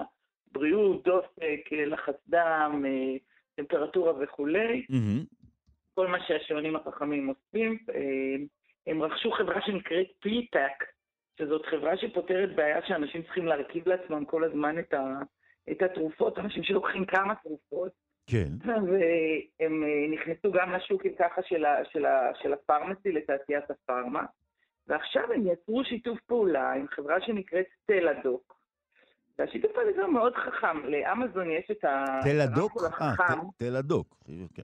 בריאות, דופק, לחץ דם, אה, טמפרטורה וכולי. Mm-hmm. כל מה שהשעונים החכמים עושים. אה, הם רכשו חברה שנקראת פליטק, שזאת חברה שפותרת בעיה שאנשים צריכים להרכיב לעצמם כל הזמן את, ה, את התרופות, אנשים שלוקחים כמה תרופות. כן. והם אה, נכנסו גם לשוק עם ככה של, ה, של, ה, של הפרמסי לתעשיית הפארמה, ועכשיו הם יצרו שיתוף פעולה עם חברה שנקראת סטלדוק, והשיתוף הזה הוא מאוד חכם. לאמזון יש את הרמקול אה, החכם. תל הדוק. כן.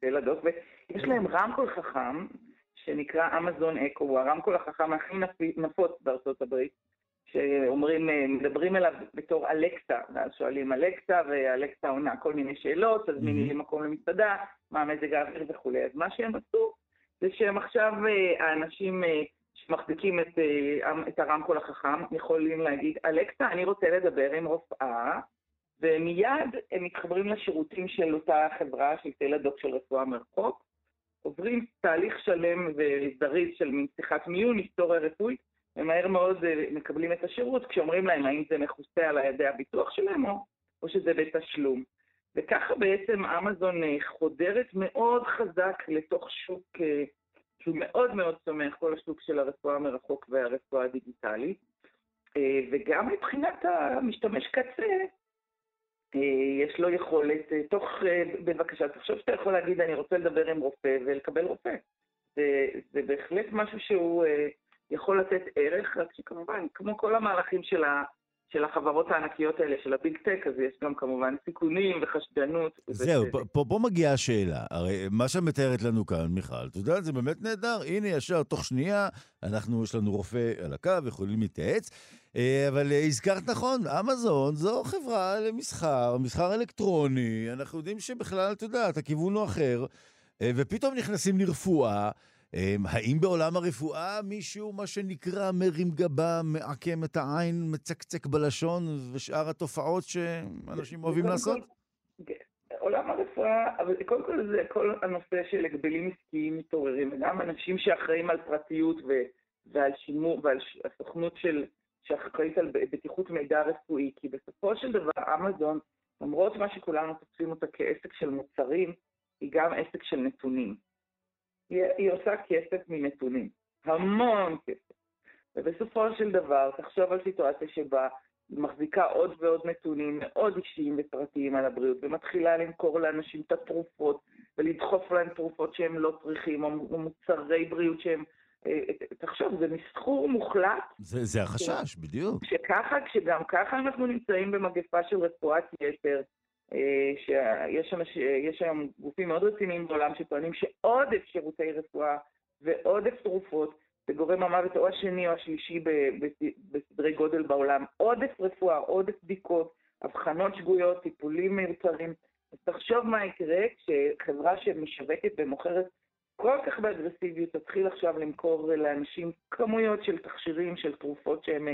תל הדוק, ויש להם רמקול חכם, שנקרא אמזון אקו, הוא הרמקול החכם הכי נפוץ בארצות הברית, שאומרים, אה, מדברים אליו בתור אלקסה, ואז שואלים אלקסה, ואלקסה עונה כל מיני שאלות, תזמיני לי מקום למסעדה, מה מזג האוויר וכולי. אז מה שהם עשו, זה שהם עכשיו, אה, האנשים שמחזיקים את, אה, את הרמקול החכם יכולים להגיד, אלכסה, אני רוצה לדבר עם רופאה, ומיד הם מתחברים לשירותים של אותה חברה של תל-הדוק של רפואה מרחוק, עוברים תהליך שלם וזריז של מין שיחת מיון, היסטוריה רפואית, ומהר מאוד אה, מקבלים את השירות כשאומרים להם האם זה מכוסה על ידי הביטוח שלהם או, או שזה בתשלום. וככה בעצם אמזון אה, חודרת מאוד חזק לתוך שוק שהוא מאוד מאוד צומח, כל השוק של הרפואה מרחוק והרפואה הדיגיטלית. אה, וגם מבחינת המשתמש קצה, יש לו יכולת, תוך, בבקשה, תחשוב שאתה יכול להגיד, אני רוצה לדבר עם רופא ולקבל רופא. זה, זה בהחלט משהו שהוא יכול לתת ערך, רק שכמובן, כמו כל המהלכים של ה... של החברות הענקיות האלה, של הביג טק, אז יש גם כמובן סיכונים וחשדנות. זהו, פה, פה מגיעה השאלה. הרי מה שאת מתארת לנו כאן, מיכל, אתה יודע, זה באמת נהדר. הנה, ישר, תוך שנייה, אנחנו, יש לנו רופא על הקו, יכולים להתייעץ. אה, אבל הזכרת נכון, אמזון זו חברה למסחר, מסחר אלקטרוני. אנחנו יודעים שבכלל, אתה יודע, הכיוון הוא אחר. אה, ופתאום נכנסים לרפואה. אמ, האם בעולם הרפואה מישהו, מה שנקרא, מרים גבה, מעקם את העין, מצקצק בלשון, ושאר התופעות שאנשים אוהבים לעשות? עולם הרפואה, אבל קודם כל זה כל הנושא של הגבלים עסקיים מתעוררים, וגם אנשים שאחראים על פרטיות ו, ועל שימור, ועל הסוכנות של, שאחראית על בטיחות מידע רפואי, כי בסופו של דבר אמזון, למרות מה שכולנו תופסים אותה כעסק של מוצרים, היא גם עסק של נתונים. היא, היא עושה כסף מנתונים, המון כסף. ובסופו של דבר, תחשוב על סיטואציה שבה היא מחזיקה עוד ועוד נתונים מאוד אישיים ופרטיים על הבריאות, ומתחילה למכור לאנשים את התרופות, ולדחוף להם תרופות שהם לא צריכים, או מוצרי בריאות שהם... אה, תחשוב, זה מסחור מוחלט. זה, זה החשש, ש... בדיוק. שככה, כשגם ככה אנחנו נמצאים במגפה של רפואת יתר, שיש אנש, היום גופים מאוד רציניים בעולם שטוענים שעודף שירותי רפואה ועודף תרופות זה גורם המוות או השני או השלישי בסדרי גודל בעולם. עודף רפואה, עודף בדיקות, אבחנות שגויות, טיפולים מיותרים. אז תחשוב מה יקרה כשחברה שמשווקת ומוכרת כל כך באגרסיביות תתחיל עכשיו למכור לאנשים כמויות של תכשירים, של תרופות שהם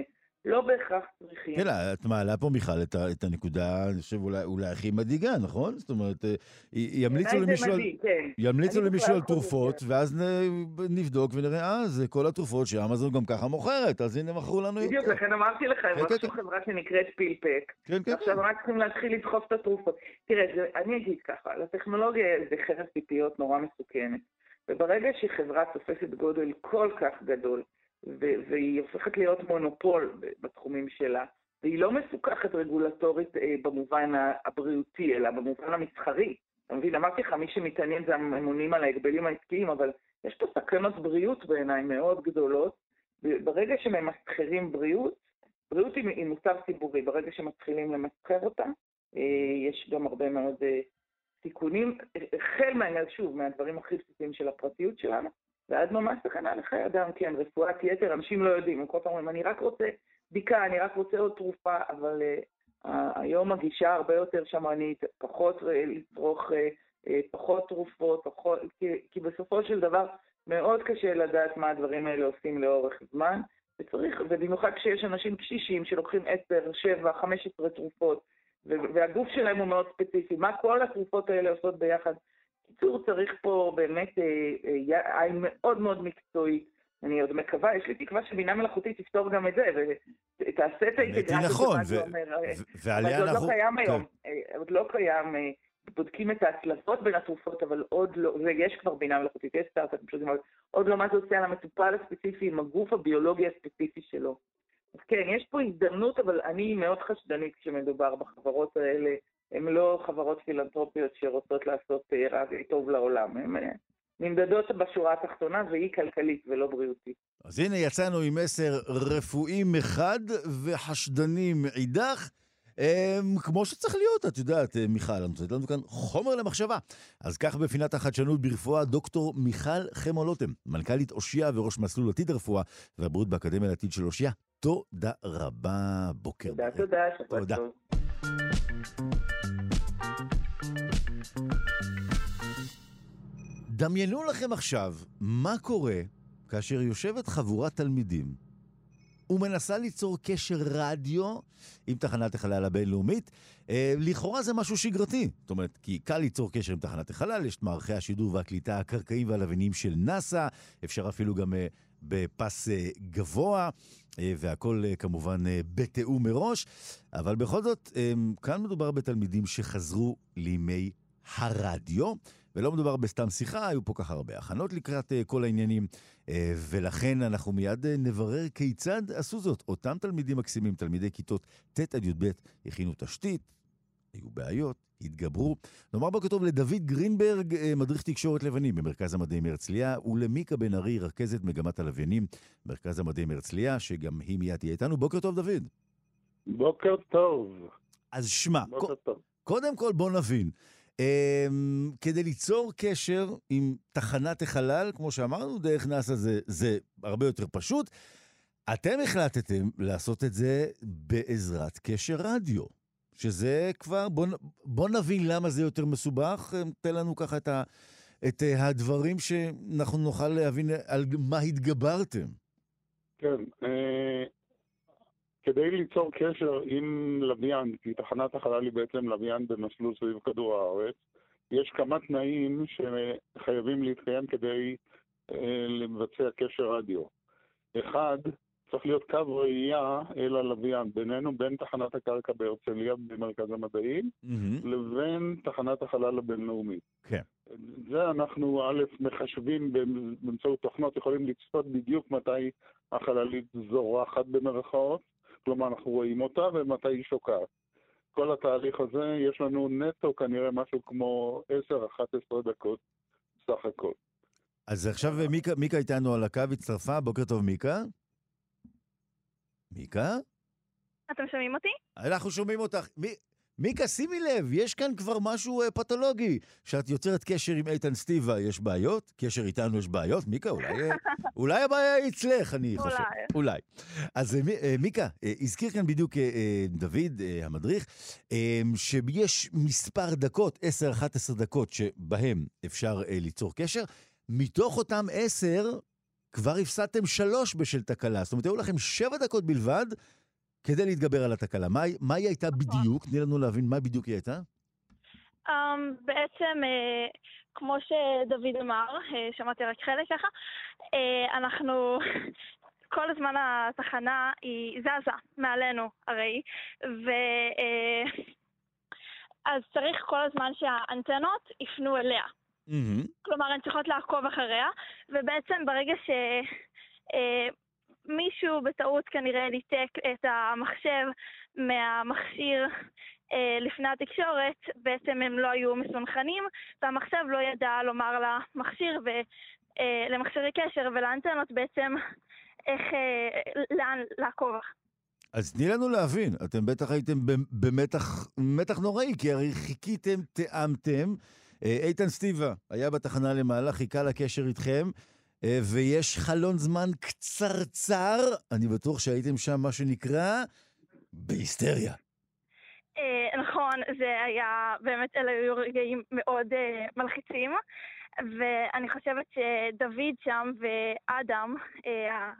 לא בהכרח צריכים. כן, את מעלה פה, מיכל, את, את הנקודה, אני חושב, אולי, אולי הכי מדאיגה, נכון? זאת אומרת, אה, ימליצו למישהו, מדהים, כן. ימליצו למישהו על תרופות, ואז נבדוק ונראה, אה, זה כל התרופות שאמזון גם ככה מוכרת, אז הנה מכרו לנו יותר. בדיוק, לכן אמרתי לך, הם כן, רכשו כן, חברה שנקראת פילפק. כן, כן. עכשיו רק צריכים להתחיל לדחוף את התרופות. תראה, אני אגיד ככה, לטכנולוגיה זה חרב ציפיות נורא מסוכנת. וברגע שחברה תופסת גודל כל כך גדול, והיא הופכת להיות מונופול בתחומים שלה, והיא לא מפוקחת רגולטורית אה, במובן הבריאותי, אלא במובן המסחרי. אתה מבין, אמרתי לך, מי שמתעניין זה הממונים על ההגבלים העסקיים, אבל יש פה סכנות בריאות בעיניי מאוד גדולות. ברגע שממסחרים בריאות, בריאות היא, היא מוצר ציבורי, ברגע שמתחילים למסחר אותה, אה, יש גם הרבה מאוד אה, סיכונים, החל מהעניין, שוב, מהדברים הכי בסיסיים של הפרטיות שלנו, ועד ממש סכנה לחיי אדם, כן, רפואת יתר, אנשים לא יודעים, הם כל פעם אומרים, אני רק רוצה בדיקה, אני רק רוצה עוד תרופה, אבל uh, היום הגישה הרבה יותר שמרנית, פחות אה, לצרוך, uh, uh, פחות תרופות, פחות, כי, כי בסופו של דבר מאוד קשה לדעת מה הדברים האלה עושים לאורך זמן, וצריך, ובמיוחד כשיש אנשים קשישים שלוקחים 10, 7, 15 תרופות, והגוף שלהם הוא מאוד ספציפי, מה כל התרופות האלה עושות ביחד בקיצור, צריך פה באמת אה, אה, עין מאוד מאוד מקצועית. אני עוד מקווה, יש לי תקווה שבינה מלאכותית תפתור גם את זה, ותעשה את האינטגרציה. נכון, ועליה אנחנו... אבל זה עוד לא קיים היום, כן. אה, עוד לא קיים, בודקים את ההצלפות בין התרופות, אבל עוד לא, ויש כבר בינה מלאכותית, יש אבל עוד לא מה זה עושה על המטופל הספציפי עם הגוף הביולוגי הספציפי שלו. אז כן, יש פה הזדמנות, אבל אני מאוד חשדנית כשמדובר בחברות האלה. הן לא חברות פילנטרופיות שרוצות לעשות אה, רע וטוב לעולם. הן אה, נמדדות בשורה התחתונה, והיא כלכלית ולא בריאותית. אז הנה יצאנו עם מסר רפואי מחד וחשדני מאידך. הם, כמו שצריך להיות, את יודעת, אה, מיכל, אני נותנת לנו כאן חומר למחשבה. אז כך בפינת החדשנות ברפואה, דוקטור מיכל חמו-לוטם, מנכ"לית אושיה וראש מסלול עתיד הרפואה והבריאות באקדמיה לעתיד של אושיה. תודה רבה, בוקר. תודה, תודה, טוב. דמיינו לכם עכשיו מה קורה כאשר יושבת חבורת תלמידים ומנסה ליצור קשר רדיו עם תחנת החלל הבינלאומית. אה, לכאורה זה משהו שגרתי. זאת אומרת, כי קל ליצור קשר עם תחנת החלל, יש את מערכי השידור והקליטה הקרקעיים והלוויניים של נאס"א, אפשר אפילו גם אה, בפס אה, גבוה, אה, והכל אה, כמובן בתיאום מראש. אבל בכל זאת, כאן מדובר בתלמידים שחזרו לימי הרדיו. ולא מדובר בסתם שיחה, היו פה ככה הרבה הכנות לקראת כל העניינים, ולכן אנחנו מיד נברר כיצד עשו זאת. אותם תלמידים מקסימים, תלמידי כיתות ט' עד י"ב, הכינו תשתית, היו בעיות, התגברו. נאמר בוקר טוב לדוד גרינברג, אה, מדריך תקשורת לבנים במרכז המדעים הרצליה, ולמיקה בן ארי, רכזת מגמת הלוויינים, מרכז המדעים הרצליה, שגם היא מיד תהיה איתנו. בוקר טוב, דוד. בוקר טוב. אז שמע, קודם כל בוא נבין. Um, כדי ליצור קשר עם תחנת החלל, כמו שאמרנו, דרך נאס"א זה, זה הרבה יותר פשוט. אתם החלטתם לעשות את זה בעזרת קשר רדיו, שזה כבר, בוא, בוא נבין למה זה יותר מסובך, אמ, תן לנו ככה את, ה, את אה, הדברים שאנחנו נוכל להבין על מה התגברתם. כן, אה, כדי ליצור קשר עם לוויין, כי תחנת החלל היא בעצם לוויין במסלול סביב כדור הארץ, יש כמה תנאים שחייבים להתקיים כדי אה, לבצע קשר רדיו. אחד, צריך להיות קו ראייה אל הלוויין, בינינו, בין תחנת הקרקע בהרצליה במרכז המדעים, mm-hmm. לבין תחנת החלל הבינלאומית. כן. זה אנחנו, א', מחשבים באמצעות תוכנות, יכולים לצפות בדיוק מתי החללית זורחת במרכאות, כלומר אנחנו רואים אותה ומתי היא שוקעת. כל התהליך הזה, יש לנו נטו כנראה משהו כמו 10-11 דקות סך הכל. אז עכשיו מיקה, מיקה איתנו על הקו, הצטרפה, בוקר טוב מיקה. מיקה? אתם שומעים אותי? אנחנו שומעים אותך. מי... מיקה, שימי לב, יש כאן כבר משהו uh, פתולוגי. כשאת יוצרת קשר עם איתן סטיבה, יש בעיות? קשר איתנו יש בעיות? מיקה, אולי, אה, אולי הבעיה היא אצלך, אני חושב. אולי. אז uh, מיקה, uh, הזכיר כאן בדיוק uh, דוד, המדריך, שיש מספר דקות, 10-11 דקות, שבהם אפשר ליצור קשר. מתוך אותם 10, כבר הפסדתם שלוש בשל תקלה. זאת אומרת, היו לכם שבע דקות בלבד כדי להתגבר על התקלה. מה, מה היא הייתה נכון. בדיוק? תני לנו להבין מה בדיוק היא הייתה. Um, בעצם, uh, כמו שדוד אמר, uh, שמעתי רק חלק ככה, uh, אנחנו... כל הזמן התחנה היא זזה מעלינו הרי, ו... Uh, אז צריך כל הזמן שהאנטנות יפנו אליה. Mm-hmm. כלומר, הן צריכות לעקוב אחריה, ובעצם ברגע שמישהו אה, בטעות כנראה ניתק את המחשב מהמכשיר אה, לפני התקשורת, בעצם הם לא היו מסונכנים, והמחשב לא ידע לומר למכשיר ו... אה, למכשירי קשר ולאנטנות בעצם איך, אה, לאן לעקוב. אז תני לנו להבין, אתם בטח הייתם במתח נוראי, כי הרי חיכיתם, תיאמתם, איתן סטיבה היה בתחנה למעלה, חיכה לקשר איתכם, אה, ויש חלון זמן קצרצר, אני בטוח שהייתם שם, מה שנקרא, בהיסטריה. אה, נכון, זה היה, באמת אלה היו רגעים מאוד מלחיצים. ואני חושבת שדוד שם ואדם,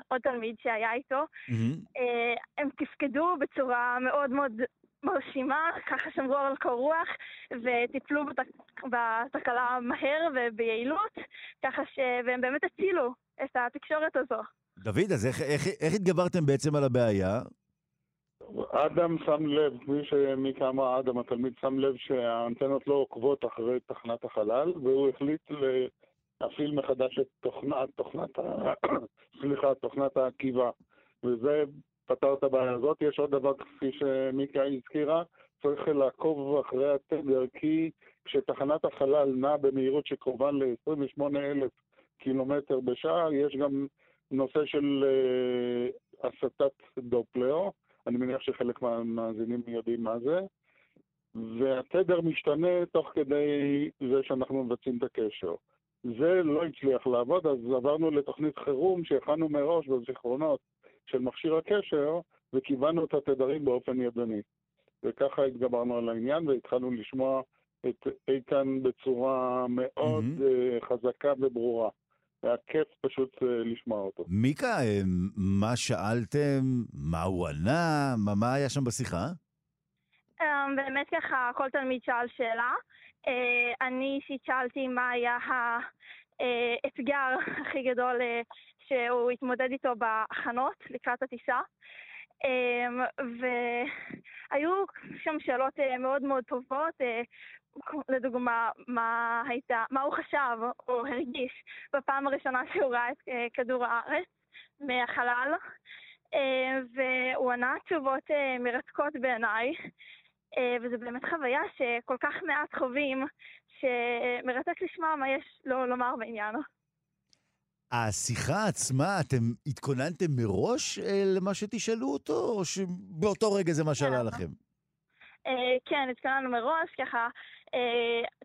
עוד תלמיד שהיה איתו, mm-hmm. הם תפקדו בצורה מאוד מאוד מרשימה, ככה שמרו על קור רוח וטיפלו בת... בתקלה מהר וביעילות, ככה ש... והם באמת הצילו את התקשורת הזו. דוד, אז איך, איך, איך התגברתם בעצם על הבעיה? אדם שם לב, שמיקה אמרה, אדם התלמיד שם לב שהאנטנות לא עוקבות אחרי תחנת החלל, והוא החליט להפעיל מחדש את תוכנת, תוכנת. סליחה, תוכנת העקיבה. וזה פתר את הבעיה הזאת. יש עוד דבר, כפי שמיקה הזכירה, צריך לעקוב אחרי התדר, כי כשתחנת החלל נעה במהירות שקרובה ל-28,000 קילומטר בשעה, יש גם נושא של uh, הסטת דופלר, אני מניח שחלק מהמאזינים יודעים מה זה, והתדר משתנה תוך כדי זה שאנחנו מבצעים את הקשר. זה לא הצליח לעבוד, אז עברנו לתוכנית חירום שהכנו מראש בזיכרונות של מכשיר הקשר וכיוונו את התדרים באופן ידני. וככה התגברנו על העניין והתחלנו לשמוע את איתן בצורה מאוד mm-hmm. חזקה וברורה. היה כיף פשוט uh, לשמוע אותו. מיקה, אה, מה שאלתם? מה הוא ענה? מה, מה היה שם בשיחה? Um, באמת ככה, כל תלמיד שאל שאלה. אני אישית שאלתי מה היה האתגר הכי גדול שהוא התמודד איתו בהכנות לקראת הטיסה. אמ, והיו שם שאלות אה, מאוד מאוד טובות, אה, לדוגמה, מה, הייתה, מה הוא חשב או הרגיש בפעם הראשונה שהוא ראה את אה, כדור הארץ מהחלל, והוא ענה תשובות מרתקות בעיניי. וזו באמת חוויה שכל כך מעט חווים, שמרתק לשמוע מה יש לו לומר בעניין. השיחה עצמה, אתם התכוננתם מראש למה שתשאלו אותו, או שבאותו רגע זה מה שעלה כן. לכם? כן, התכוננו מראש, ככה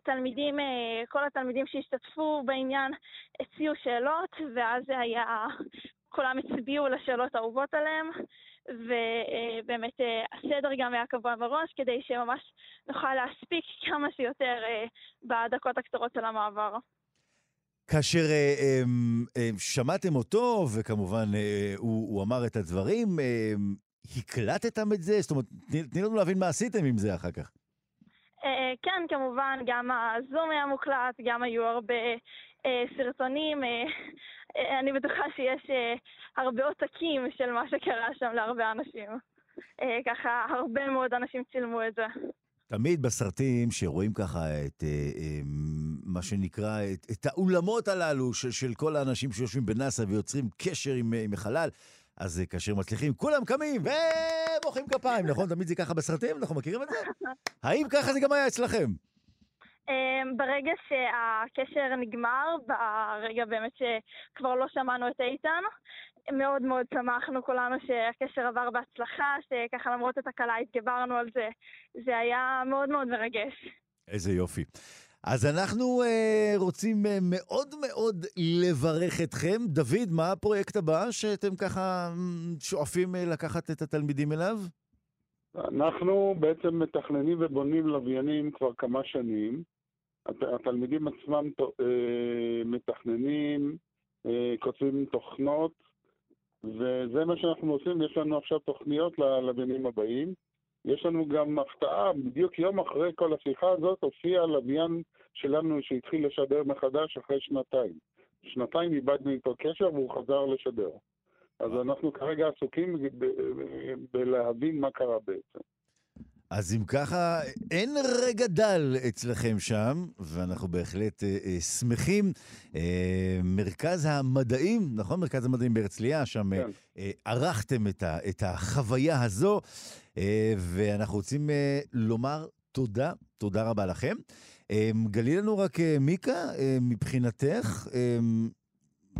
תלמידים, כל התלמידים שהשתתפו בעניין הציעו שאלות, ואז זה היה, כולם הצביעו לשאלות האהובות עליהם, ובאמת הסדר גם היה קבוע מראש, כדי שממש נוכל להספיק כמה שיותר בדקות הקצרות של המעבר. כאשר אה, אה, אה, שמעתם אותו, וכמובן אה, הוא, הוא אמר את הדברים, אה, הקלטתם את זה? זאת אומרת, תני לנו להבין מה עשיתם עם זה אחר כך. אה, כן, כמובן, גם הזום היה מוקלט, גם היו הרבה אה, סרטונים. אני בטוחה שיש אה, הרבה עותקים של מה שקרה שם להרבה אנשים. אה, ככה, הרבה מאוד אנשים צילמו את זה. תמיד בסרטים שרואים ככה את אה, אה, מה שנקרא, את, את האולמות הללו של, של כל האנשים שיושבים בנאסא ויוצרים קשר עם, עם החלל, אז כאשר מצליחים, כולם קמים ומוחאים כפיים, נכון? תמיד זה ככה בסרטים, אנחנו מכירים את זה? האם ככה זה גם היה אצלכם? ברגע שהקשר נגמר, ברגע באמת שכבר לא שמענו את איתן, מאוד מאוד שמחנו כולנו שהקשר עבר בהצלחה, שככה למרות התקלה התגברנו על זה. זה היה מאוד מאוד מרגש. איזה יופי. אז אנחנו אה, רוצים אה, מאוד מאוד לברך אתכם. דוד, מה הפרויקט הבא שאתם ככה שואפים אה, לקחת את התלמידים אליו? אנחנו בעצם מתכננים ובונים לוויינים כבר כמה שנים. התלמידים עצמם אה, מתכננים, אה, כותבים תוכנות, וזה מה שאנחנו עושים, יש לנו עכשיו תוכניות ללוויינים הבאים. יש לנו גם הפתעה, בדיוק יום אחרי כל השיחה הזאת הופיע לוויין שלנו שהתחיל לשדר מחדש אחרי שנתיים. שנתיים איבדנו איתו קשר והוא חזר לשדר. אז אנחנו כרגע עסוקים בלהבין מה קרה בעצם. אז אם ככה, אין רגע דל אצלכם שם, ואנחנו בהחלט אה, אה, שמחים. אה, מרכז המדעים, נכון? מרכז המדעים בהרצליה, שם אה, כן. אה, ערכתם את, ה, את החוויה הזו, אה, ואנחנו רוצים אה, לומר תודה, תודה רבה לכם. אה, גלי לנו רק, אה, מיקה, אה, מבחינתך, אה,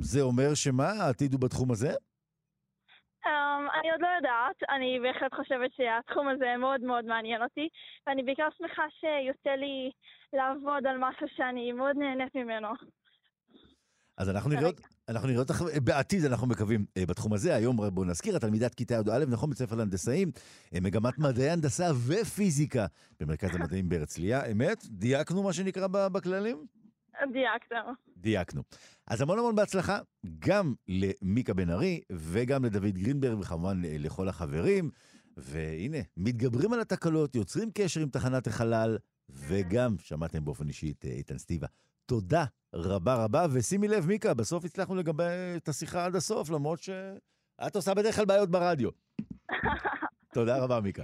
זה אומר שמה, העתיד הוא בתחום הזה? Um, אני עוד לא יודעת, אני בהחלט חושבת שהתחום הזה מאוד מאוד מעניין אותי, ואני בעיקר שמחה שיוצא לי לעבוד על משהו שאני מאוד נהנית ממנו. אז אנחנו נראה, אנחנו נראה אותך בעתיד, אנחנו מקווים, אה, בתחום הזה. היום בואו נזכיר, התלמידת כיתה י"א, נכון, בית ספר להנדסאים, אה, מגמת מדעי הנדסה ופיזיקה במרכז המדעים בהרצליה. אמת? דייקנו מה שנקרא בכללים? דייקנו. דייקנו. אז המון המון בהצלחה, גם למיקה בן ארי וגם לדוד גרינברג, וכמובן אה, לכל החברים. והנה, מתגברים על התקלות, יוצרים קשר עם תחנת החלל, וגם שמעתם באופן אישי את אה, איתן סטיבה. תודה רבה רבה, ושימי לב, מיקה, בסוף הצלחנו לגבי את השיחה עד הסוף, למרות שאת עושה בדרך כלל בעיות ברדיו. תודה רבה, מיקה.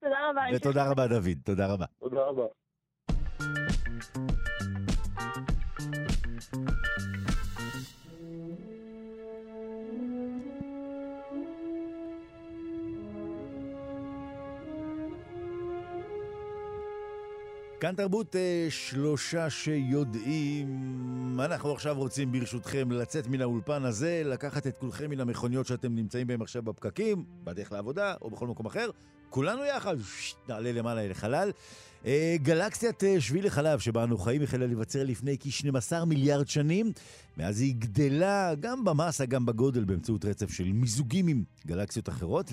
תודה רבה. ותודה רבה, דוד. תודה רבה. תודה רבה. כאן תרבות אה, שלושה שיודעים. אנחנו עכשיו רוצים ברשותכם לצאת מן האולפן הזה, לקחת את כולכם מן המכוניות שאתם נמצאים בהם עכשיו בפקקים, בדרך לעבודה או בכל מקום אחר. כולנו יחד, נעלה למעלה לחלל. אה, גלקסיית אה, שביל החלב שבה אנו חיים החלה להיווצר לפני כ-12 מיליארד שנים. מאז היא גדלה גם במסה, גם בגודל, באמצעות רצף של מיזוגים עם גלקסיות אחרות.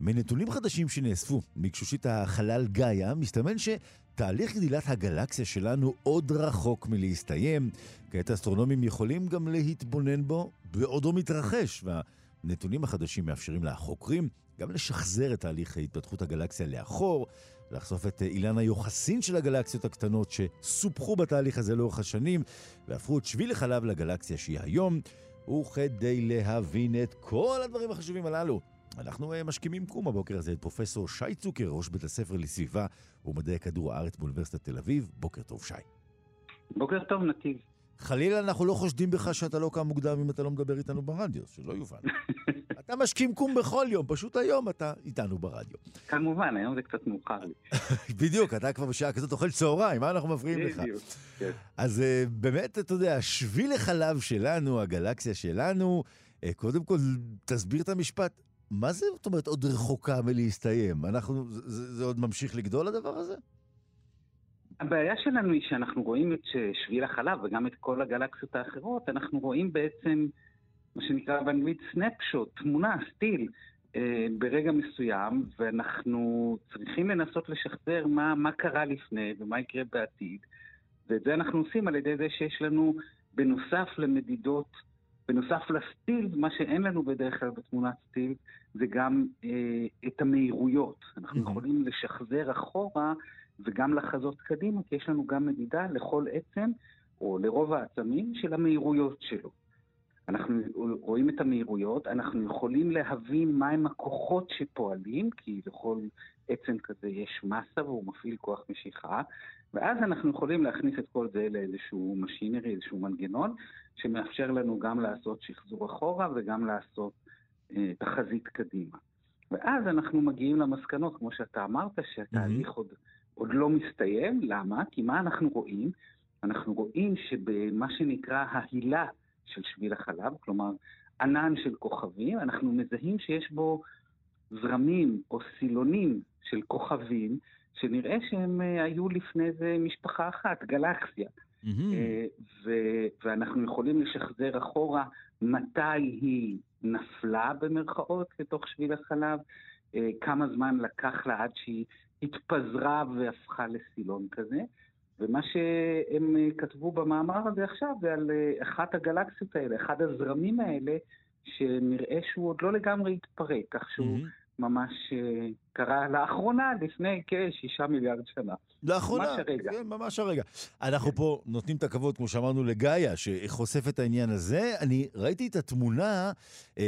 ומנתונים חדשים שנאספו מגשושית החלל גאיה, מסתמן ש... תהליך גדילת הגלקסיה שלנו עוד רחוק מלהסתיים. כעת האסטרונומים יכולים גם להתבונן בו בעודו מתרחש, והנתונים החדשים מאפשרים לחוקרים גם לשחזר את תהליך התפתחות הגלקסיה לאחור, לחשוף את אילן היוחסין של הגלקסיות הקטנות שסופחו בתהליך הזה לאורך השנים, והפכו את שביל החלב לגלקסיה שהיא היום, וכדי להבין את כל הדברים החשובים הללו, אנחנו אה, משכימים קום הבוקר הזה את פרופסור שי צוקר, ראש בית הספר לסביבה ומדעי כדור הארץ באוניברסיטת תל אביב. בוקר טוב, שי. בוקר טוב, נתיב. חלילה, אנחנו לא חושדים בך שאתה לא קם מוקדם אם אתה לא מדבר איתנו ברדיו, שלא יובן. אתה משכים קום בכל יום, פשוט היום אתה איתנו ברדיו. כמובן, היום זה קצת מאוחר לי. בדיוק, אתה כבר בשעה כזאת אוכל צהריים, מה אנחנו מפריעים לך? בדיוק, כן. אז אה, באמת, אתה יודע, שביל החלב שלנו, הגלקסיה שלנו, אה, קודם כל, תסביר את המשפט. מה זה, זאת אומרת, עוד רחוקה מלהסתיים? אנחנו, זה, זה עוד ממשיך לגדול, הדבר הזה? הבעיה שלנו היא שאנחנו רואים את שביל החלב וגם את כל הגלקסיות האחרות, אנחנו רואים בעצם מה שנקרא באנגלית סנפשוט, תמונה, סטיל, אה, ברגע מסוים, ואנחנו צריכים לנסות לשחזר מה, מה קרה לפני ומה יקרה בעתיד. ואת זה אנחנו עושים על ידי זה שיש לנו, בנוסף למדידות, בנוסף לסטיל, מה שאין לנו בדרך כלל בתמונת סטיל, זה גם אה, את המהירויות. אנחנו mm-hmm. יכולים לשחזר אחורה וגם לחזות קדימה, כי יש לנו גם מדידה לכל עצם, או לרוב העצמים, של המהירויות שלו. אנחנו רואים את המהירויות, אנחנו יכולים להבין מהם הכוחות שפועלים, כי לכל עצם כזה יש מסה והוא מפעיל כוח משיכה, ואז אנחנו יכולים להכניס את כל זה לאיזשהו משינרי, איזשהו מנגנון, שמאפשר לנו גם לעשות שחזור אחורה וגם לעשות אה, תחזית קדימה. ואז אנחנו מגיעים למסקנות, כמו שאתה אמרת, שהתהליך mm-hmm. עוד, עוד לא מסתיים. למה? כי מה אנחנו רואים? אנחנו רואים שבמה שנקרא ההילה של שביל החלב, כלומר ענן של כוכבים, אנחנו מזהים שיש בו זרמים או סילונים של כוכבים, שנראה שהם אה, היו לפני זה משפחה אחת, גלקסיה. Mm-hmm. ו- ואנחנו יכולים לשחזר אחורה מתי היא נפלה במרכאות לתוך שביל החלב, אה, כמה זמן לקח לה עד שהיא התפזרה והפכה לסילון כזה. ומה שהם כתבו במאמר הזה עכשיו זה על אחת הגלקסיות האלה, אחד הזרמים האלה, שנראה שהוא עוד לא לגמרי התפרק, כך שהוא mm-hmm. ממש אה, קרה לאחרונה, לפני כשישה מיליארד שנה. לאחרונה, ממש הרגע. כן, ממש הרגע. אנחנו. פה נותנים את הכבוד, כמו שאמרנו, לגאיה, שחושף את העניין הזה. אני ראיתי את התמונה,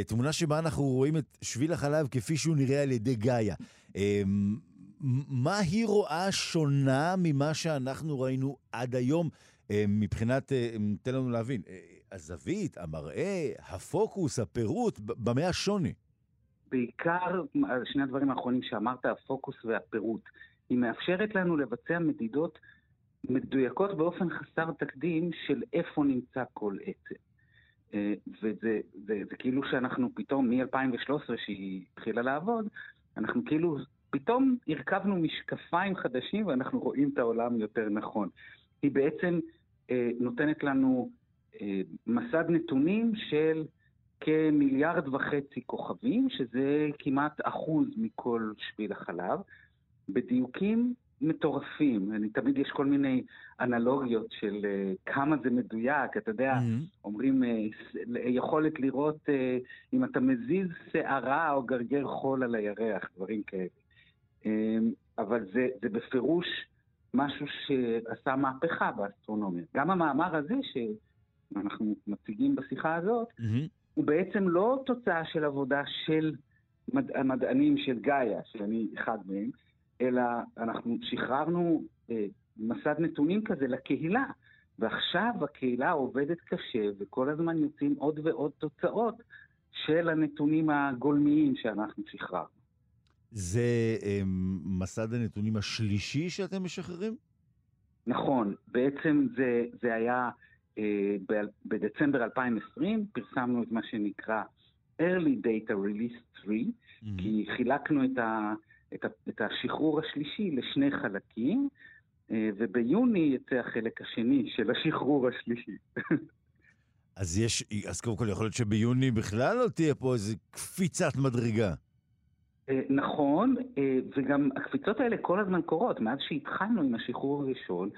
תמונה שבה אנחנו רואים את שביל החלב כפי שהוא נראה על ידי גאיה. אמ, מה היא רואה שונה ממה שאנחנו ראינו עד היום, אה, מבחינת, אה, תן לנו להבין, אה, הזווית, המראה, הפוקוס, הפירוט, במה השוני? בעיקר, שני הדברים האחרונים שאמרת, הפוקוס והפירוט. היא מאפשרת לנו לבצע מדידות מדויקות באופן חסר תקדים של איפה נמצא כל עצם. וזה זה, זה כאילו שאנחנו פתאום, מ-2013 שהיא התחילה לעבוד, אנחנו כאילו פתאום הרכבנו משקפיים חדשים ואנחנו רואים את העולם יותר נכון. היא בעצם אה, נותנת לנו אה, מסד נתונים של כמיליארד וחצי כוכבים, שזה כמעט אחוז מכל שביל החלב, בדיוקים מטורפים. אני, תמיד יש כל מיני אנלוגיות של uh, כמה זה מדויק. אתה יודע, mm-hmm. אומרים, uh, יכולת לראות uh, אם אתה מזיז שערה או גרגר חול על הירח, דברים כאלה. אמ, אבל זה, זה בפירוש משהו שעשה מהפכה באסטרונומיה. גם המאמר הזה שאנחנו מציגים בשיחה הזאת, mm-hmm. הוא בעצם לא תוצאה של עבודה של מד... המדענים של גאיה, שאני אחד מהם, אלא אנחנו שחררנו אה, מסד נתונים כזה לקהילה. ועכשיו הקהילה עובדת קשה, וכל הזמן יוצאים עוד ועוד תוצאות של הנתונים הגולמיים שאנחנו שחררנו. זה אה, מסד הנתונים השלישי שאתם משחררים? נכון, בעצם זה, זה היה בדצמבר 2020, פרסמנו את מה שנקרא early data release 3, mm-hmm. כי חילקנו את, ה, את, ה, את השחרור השלישי לשני חלקים, אה, וביוני יצא החלק השני של השחרור השלישי. אז יש, אז קודם כל יכול להיות שביוני בכלל לא תהיה פה איזו קפיצת מדרגה. אה, נכון, אה, וגם הקפיצות האלה כל הזמן קורות. מאז שהתחלנו עם השחרור הראשון,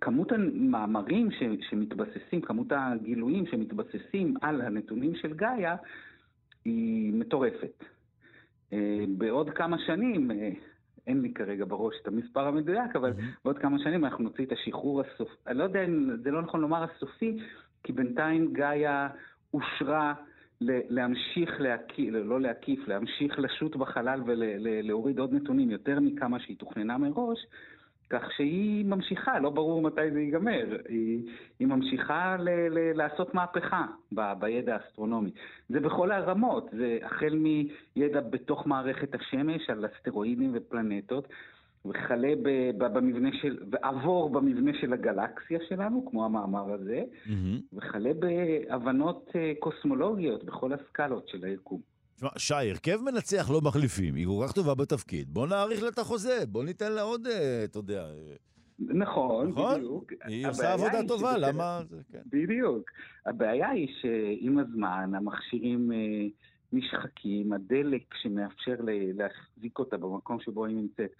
כמות המאמרים שמתבססים, כמות הגילויים שמתבססים על הנתונים של גאיה, היא מטורפת. אה, בעוד כמה שנים, אין לי כרגע בראש את המספר המדויק, אבל mm-hmm. בעוד כמה שנים אנחנו נוציא את השחרור הסופי, אני לא יודע אם זה לא נכון לומר הסופי, כי בינתיים גאיה אושרה להמשיך להקיף, לא להקיף, להמשיך לשוט בחלל ולהוריד עוד נתונים יותר מכמה שהיא תוכננה מראש, כך שהיא ממשיכה, לא ברור מתי זה ייגמר, היא, היא ממשיכה ל, ל, לעשות מהפכה ב, בידע האסטרונומי. זה בכל הרמות, זה החל מידע בתוך מערכת השמש על אסטרואידים ופלנטות, וכלה במבנה של, ועבור במבנה של הגלקסיה שלנו, כמו המאמר הזה, mm-hmm. וכלה בהבנות אה, קוסמולוגיות בכל הסקלות של היקום. תשמע, שי, הרכב מנצח לא מחליפים, היא כל כך טובה בתפקיד. בוא נאריך לה את החוזה, בוא ניתן לה עוד, אה, אתה יודע... אה, נכון, נכון? בדיוק. היא עושה עבודה טובה, שבקר... למה... כן. בדיוק. הבעיה היא שעם הזמן המכשירים נשחקים, הדלק שמאפשר להחזיק אותה במקום שבו היא נמצאת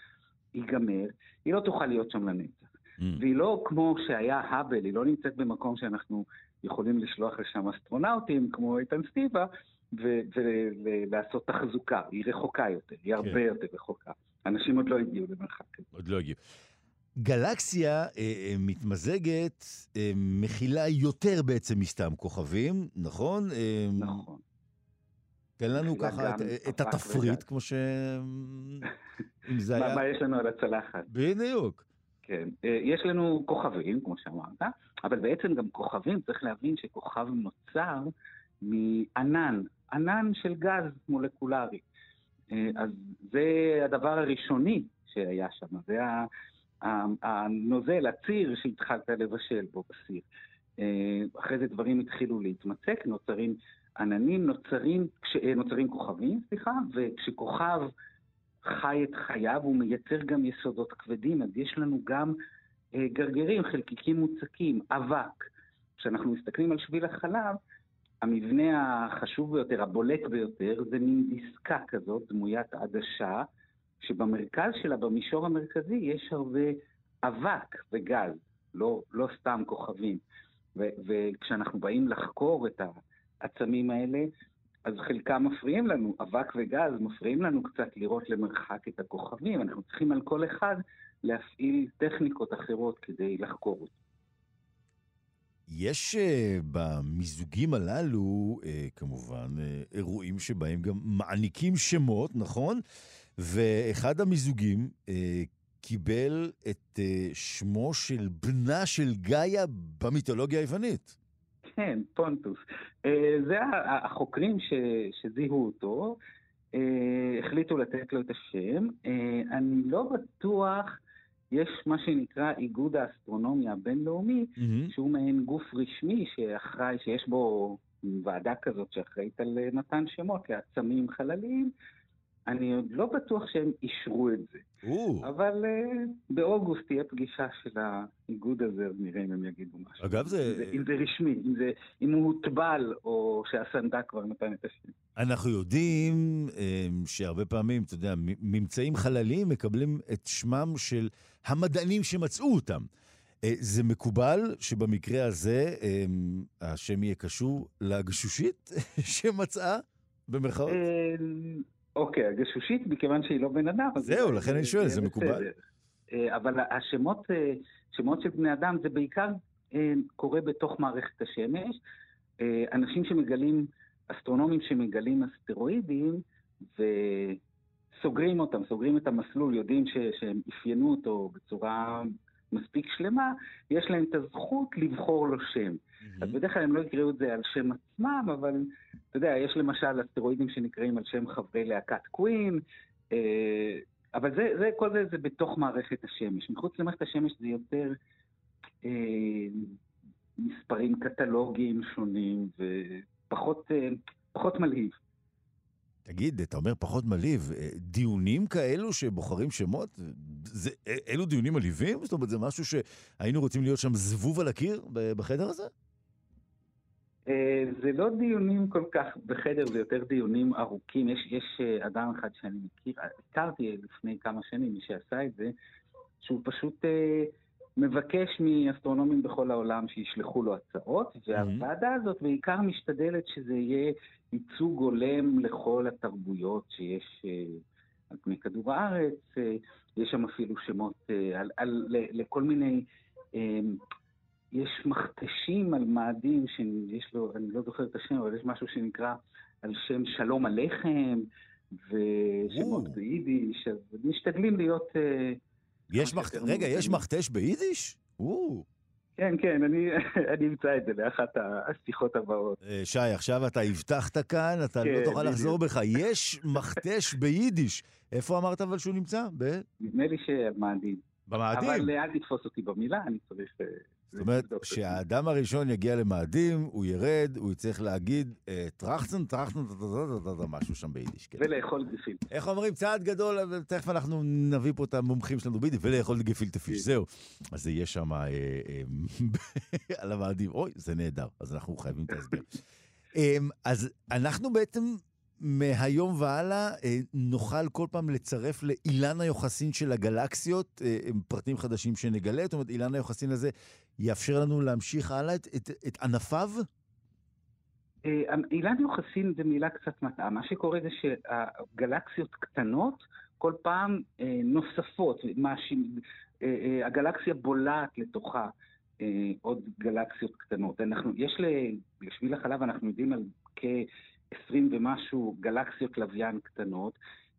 ייגמר, היא לא תוכל להיות שם לנצח. Mm. והיא לא כמו שהיה האבל, היא לא נמצאת במקום שאנחנו יכולים לשלוח לשם אסטרונאוטים, כמו איתן סטיבה, ולעשות תחזוקה. היא רחוקה יותר, היא הרבה כן. יותר רחוקה. אנשים עוד לא הגיעו למרחק כזה. עוד לא הגיעו. גלקסיה אה, אה, מתמזגת, אה, מכילה יותר בעצם מסתם כוכבים, נכון? אה, נכון. תן לנו ככה את, את התפריט, כמו ש... אם זה היה... מה יש לנו על הצלחת? בדיוק. כן, אה, יש לנו כוכבים, כמו שאמרת, אבל בעצם גם כוכבים, צריך להבין שכוכב נוצר מענן, ענן של גז מולקולרי. אה, אז זה הדבר הראשוני שהיה שם, זה הנוזל, הציר שהתחלת לבשל בו בסיר. אה, אחרי זה דברים התחילו להתמצק, נוצרים עננים, נוצרים, נוצרים כוכבים, סליחה, וכשכוכב חי את חייו, הוא מייצר גם יסודות כבדים, אז יש לנו גם אה, גרגרים, חלקיקים מוצקים, אבק. כשאנחנו מסתכלים על שביל החלב, המבנה החשוב ביותר, הבולט ביותר, זה מין דיסקה כזאת, דמוית עדשה, שבמרכז שלה, במישור המרכזי, יש הרבה אבק וגז, לא, לא סתם כוכבים. ו- וכשאנחנו באים לחקור את העצמים האלה, אז חלקם מפריעים לנו, אבק וגז מפריעים לנו קצת לראות למרחק את הכוכבים, אנחנו צריכים על כל אחד להפעיל טכניקות אחרות כדי לחקור אותו. יש uh, במיזוגים הללו, uh, כמובן, uh, אירועים שבהם גם מעניקים שמות, נכון? ואחד המיזוגים קיבל את שמו של בנה של גאיה במיתולוגיה היוונית. כן, פונטוס. אה, זה החוקרים ש, שזיהו אותו, אה, החליטו לתת לו את השם. אה, אני לא בטוח, יש מה שנקרא איגוד האסטרונומיה הבינלאומי, mm-hmm. שהוא מעין גוף רשמי שאחראי, שיש בו ועדה כזאת שאחראית על מתן שמות לעצמים חלליים. אני עוד לא בטוח שהם אישרו את זה. Ooh. אבל uh, באוגוסט תהיה פגישה של האיגוד הזה, אז נראה אם הם יגידו משהו. אגב, זה... אם זה, אם זה רשמי, אם, זה, אם הוא הוטבל, או שהסנדק כבר נתן את השם. אנחנו יודעים um, שהרבה פעמים, אתה יודע, ממצאים חלליים מקבלים את שמם של המדענים שמצאו אותם. Uh, זה מקובל שבמקרה הזה um, השם יהיה קשור לגשושית שמצאה, במרכאות? אוקיי, הגשושית, מכיוון שהיא לא בן אדם. זהו, לכן אני שואל, זה מקובל. אה, אבל השמות אה, שמות של בני אדם זה בעיקר אה, קורה בתוך מערכת השמש. אנשים שמגלים, אסטרונומים שמגלים אסטרואידים וסוגרים אותם, סוגרים את המסלול, יודעים ש, שהם אפיינו אותו בצורה מספיק שלמה, יש להם את הזכות לבחור לו שם. אז בדרך כלל הם לא יקראו את זה על שם עצמם, אבל אתה יודע, יש למשל אסטרואידים שנקראים על שם חברי להקת קווין, אה, אבל זה, זה, כל זה זה בתוך מערכת השמש. מחוץ למערכת השמש זה יותר אה, מספרים קטלוגיים שונים ופחות אה, מלהיב. תגיד, אתה אומר פחות מלהיב, אה, דיונים כאלו שבוחרים שמות, זה, אה, אלו דיונים מלהיבים? זאת אומרת, זה משהו שהיינו רוצים להיות שם זבוב על הקיר בחדר הזה? אה, זה לא דיונים כל כך בחדר, זה יותר דיונים ארוכים. יש, יש אדם אחד שאני מכיר, הכרתי לפני כמה שנים, מי שעשה את זה, שהוא פשוט אה, מבקש מאסטרונומים בכל העולם שישלחו לו הצעות, והוועדה הזאת בעיקר משתדלת שזה יהיה ייצוג הולם לכל התרבויות שיש אה, על פני כדור הארץ, אה, יש שם אפילו שמות אה, על, על, לכל מיני, יש מכתשים על מאדים שיש לו, אני לא זוכר את השם, אבל יש משהו שנקרא על שם שלום הלחם, ושמות ביידיש, אז משתדלים להיות יש מח... רגע, יש מכתש ביידיש? כן, כן, אני, אני אמצא את זה באחת השיחות הבאות. אה, שי, עכשיו אתה הבטחת כאן, אתה לא כן, לא תוכל לחזור בך. יש מכתש ביידיש. איפה אמרת אבל שהוא נמצא? ב... נדמה לי שמאדים. במאדים? אבל אל תתפוס אותי במילה, אני צריך... אה, זאת אומרת, כשהאדם הראשון יגיע למאדים, הוא ירד, הוא יצטרך להגיד טראחצן, טראחצן, משהו שם ביידיש. ולאכול גפילטה. איך אומרים? צעד גדול, תכף אנחנו נביא פה את המומחים שלנו ביידיש, ולאכול גפילטה פיש, זהו. אז זה יהיה שם על המאדים. אוי, זה נהדר, אז אנחנו חייבים את ההסבר. אז אנחנו בעצם מהיום והלאה אה, נוכל כל פעם לצרף לאילן היוחסין של הגלקסיות אה, פרטים חדשים שנגלה. זאת אומרת, אילן היוחסין הזה יאפשר לנו להמשיך הלאה את, את, את ענפיו? אה, אילן יוחסין זה מילה קצת מטעה. מה שקורה זה שהגלקסיות קטנות כל פעם נוספות. הגלקסיה בולעת לתוכה עוד גלקסיות קטנות. אנחנו, יש לשביל החלב, אנחנו יודעים על כ... 20 ומשהו גלקסיות לוויין קטנות.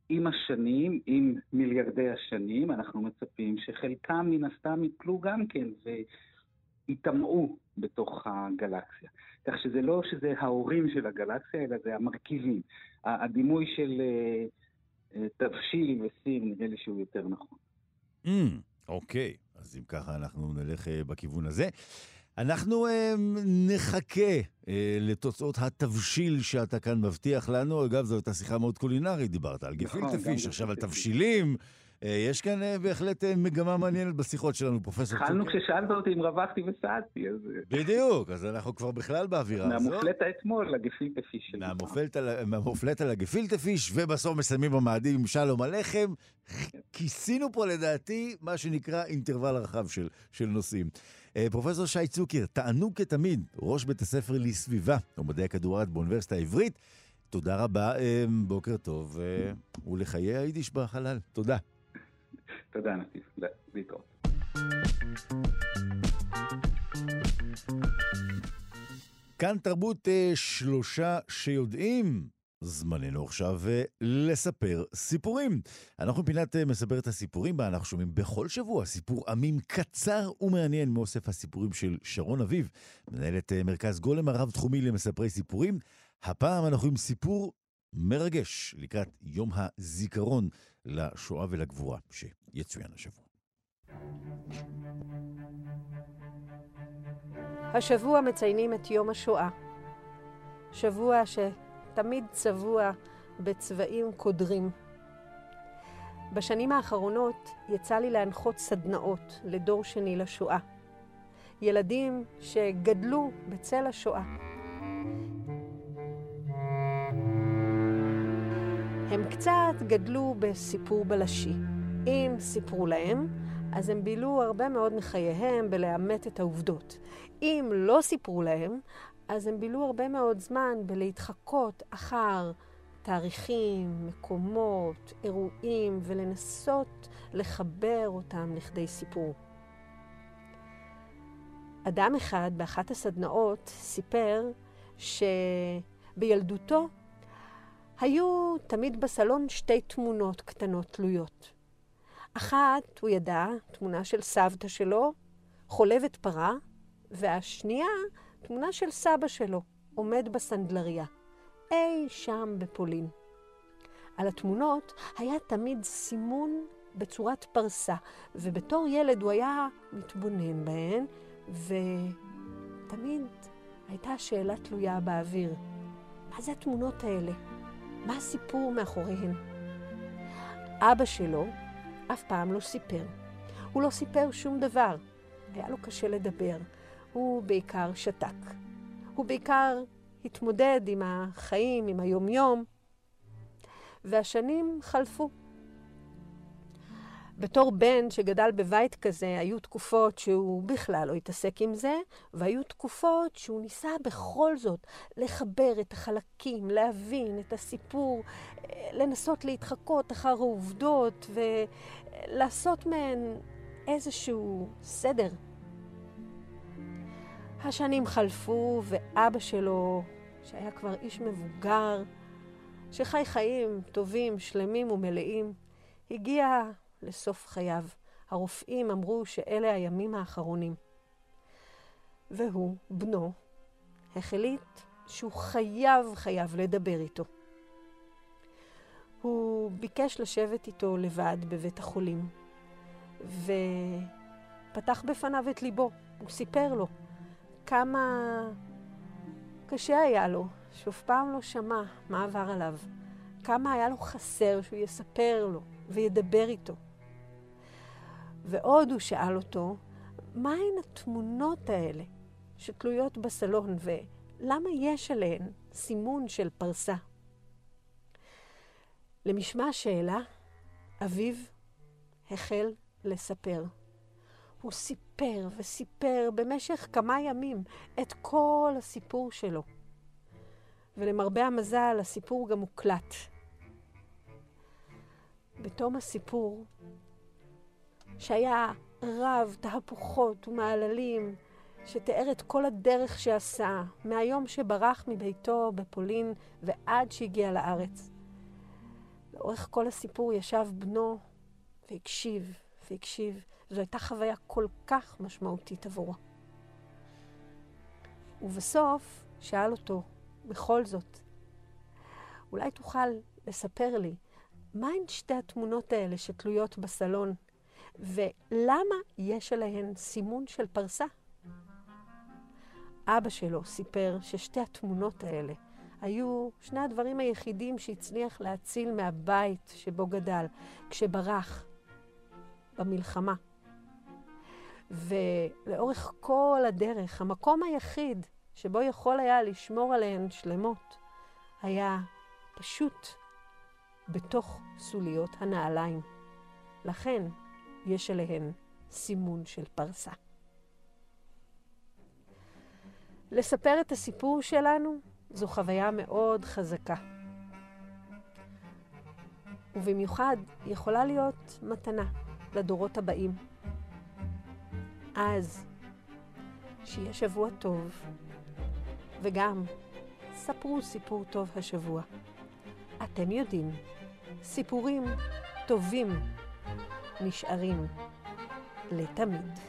עם השנים, עם מיליארדי השנים, אנחנו מצפים שחלקם מן הסתם יפלו גם כן ויטמעו בתוך הגלקסיה. כך שזה לא שזה ההורים של הגלקסיה, אלא זה המרכיבים. הדימוי של אה, אה, תבשיל וסין, נראה לי שהוא יותר נכון. Mm, אוקיי, אז אם ככה אנחנו נלך אה, בכיוון הזה. אנחנו אה, נחכה אה, לתוצאות התבשיל שאתה כאן מבטיח לנו. אגב, זו הייתה שיחה מאוד קולינרית, דיברת על נכון, גפילטה פיש, עכשיו על תבשילים. אה, יש כאן אה, בהחלט אה, מגמה מעניינת בשיחות שלנו, פרופסור צוקר. התחלנו כששאלת אותי אם רווחתי וסעדתי, אז... בדיוק, אז אנחנו כבר בכלל באווירה הזאת. מהמופלטה אתמול לגפילטה פיש. מהמופלטה לגפילטה פיש, ובסוף מסיימים במאדים עם שלום הלחם. כיסינו פה לדעתי מה שנקרא אינטרוול רחב של, של נושאים. פרופסור שי צוקר, תענוג כתמיד, ראש בית הספר לסביבה ומדעי הכדורת באוניברסיטה העברית. תודה רבה, בוקר טוב, ולחיי היידיש בחלל. תודה. תודה, נתיב. להתראות. כאן תרבות אה, שלושה שיודעים. זמננו עכשיו אה, לספר סיפורים. אנחנו פינת אה, מספר את הסיפורים בה אנחנו שומעים בכל שבוע סיפור עמים קצר ומעניין מאוסף הסיפורים של שרון אביב, מנהלת מרכז גולם הרב-תחומי למספרי סיפורים. הפעם אנחנו עם סיפור מרגש לקראת יום הזיכרון לשואה ולגבורה שיצוין השבוע. השבוע מציינים את יום השואה. שבוע שתמיד צבוע בצבעים קודרים. בשנים האחרונות יצא לי להנחות סדנאות לדור שני לשואה. ילדים שגדלו בצל השואה. הם קצת גדלו בסיפור בלשי. אם סיפרו להם, אז הם בילו הרבה מאוד מחייהם בלאמת את העובדות. אם לא סיפרו להם, אז הם בילו הרבה מאוד זמן בלהתחקות אחר תאריכים, מקומות, אירועים, ולנסות לחבר אותם לכדי סיפור. אדם אחד באחת הסדנאות סיפר שבילדותו היו תמיד בסלון שתי תמונות קטנות תלויות. אחת, הוא ידע, תמונה של סבתא שלו, חולבת פרה, והשנייה, תמונה של סבא שלו, עומד בסנדלריה, אי שם בפולין. על התמונות היה תמיד סימון בצורת פרסה, ובתור ילד הוא היה מתבונן בהן, ותמיד הייתה שאלה תלויה באוויר. מה זה התמונות האלה? מה הסיפור מאחוריהן? אבא שלו אף פעם לא סיפר. הוא לא סיפר שום דבר. היה לו קשה לדבר. הוא בעיקר שתק. הוא בעיקר התמודד עם החיים, עם היומיום, והשנים חלפו. בתור בן שגדל בבית כזה, היו תקופות שהוא בכלל לא התעסק עם זה, והיו תקופות שהוא ניסה בכל זאת לחבר את החלקים, להבין את הסיפור, לנסות להתחקות אחר העובדות ולעשות מהן איזשהו סדר. השנים חלפו, ואבא שלו, שהיה כבר איש מבוגר, שחי חיים טובים, שלמים ומלאים, הגיע לסוף חייו. הרופאים אמרו שאלה הימים האחרונים. והוא, בנו, החליט שהוא חייב, חייב לדבר איתו. הוא ביקש לשבת איתו לבד בבית החולים, ופתח בפניו את ליבו. הוא סיפר לו כמה קשה היה לו, שאף פעם לא שמע מה עבר עליו, כמה היה לו חסר שהוא יספר לו וידבר איתו. ועוד הוא שאל אותו, מהן התמונות האלה שתלויות בסלון ולמה יש עליהן סימון של פרסה? למשמע השאלה, אביו החל לספר. הוא סיפר וסיפר במשך כמה ימים את כל הסיפור שלו. ולמרבה המזל, הסיפור גם מוקלט. בתום הסיפור, שהיה רב תהפוכות ומעללים, שתיאר את כל הדרך שעשה, מהיום שברח מביתו בפולין ועד שהגיע לארץ. לאורך כל הסיפור ישב בנו והקשיב והקשיב. זו הייתה חוויה כל כך משמעותית עבורו. ובסוף שאל אותו, בכל זאת, אולי תוכל לספר לי, מהן שתי התמונות האלה שתלויות בסלון, ולמה יש עליהן סימון של פרסה? אבא שלו סיפר ששתי התמונות האלה היו שני הדברים היחידים שהצליח להציל מהבית שבו גדל, כשברח במלחמה. ולאורך כל הדרך, המקום היחיד שבו יכול היה לשמור עליהן שלמות, היה פשוט בתוך סוליות הנעליים. לכן יש עליהן סימון של פרסה. לספר את הסיפור שלנו זו חוויה מאוד חזקה. ובמיוחד יכולה להיות מתנה לדורות הבאים. אז, שיהיה שבוע טוב, וגם ספרו סיפור טוב השבוע. אתם יודעים, סיפורים טובים נשארים לתמיד.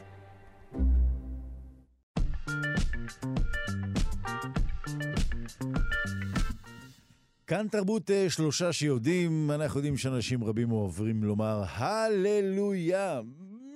כאן תרבות אה, שלושה שיודעים, אנחנו יודעים שאנשים רבים אוהבים לומר הללויה.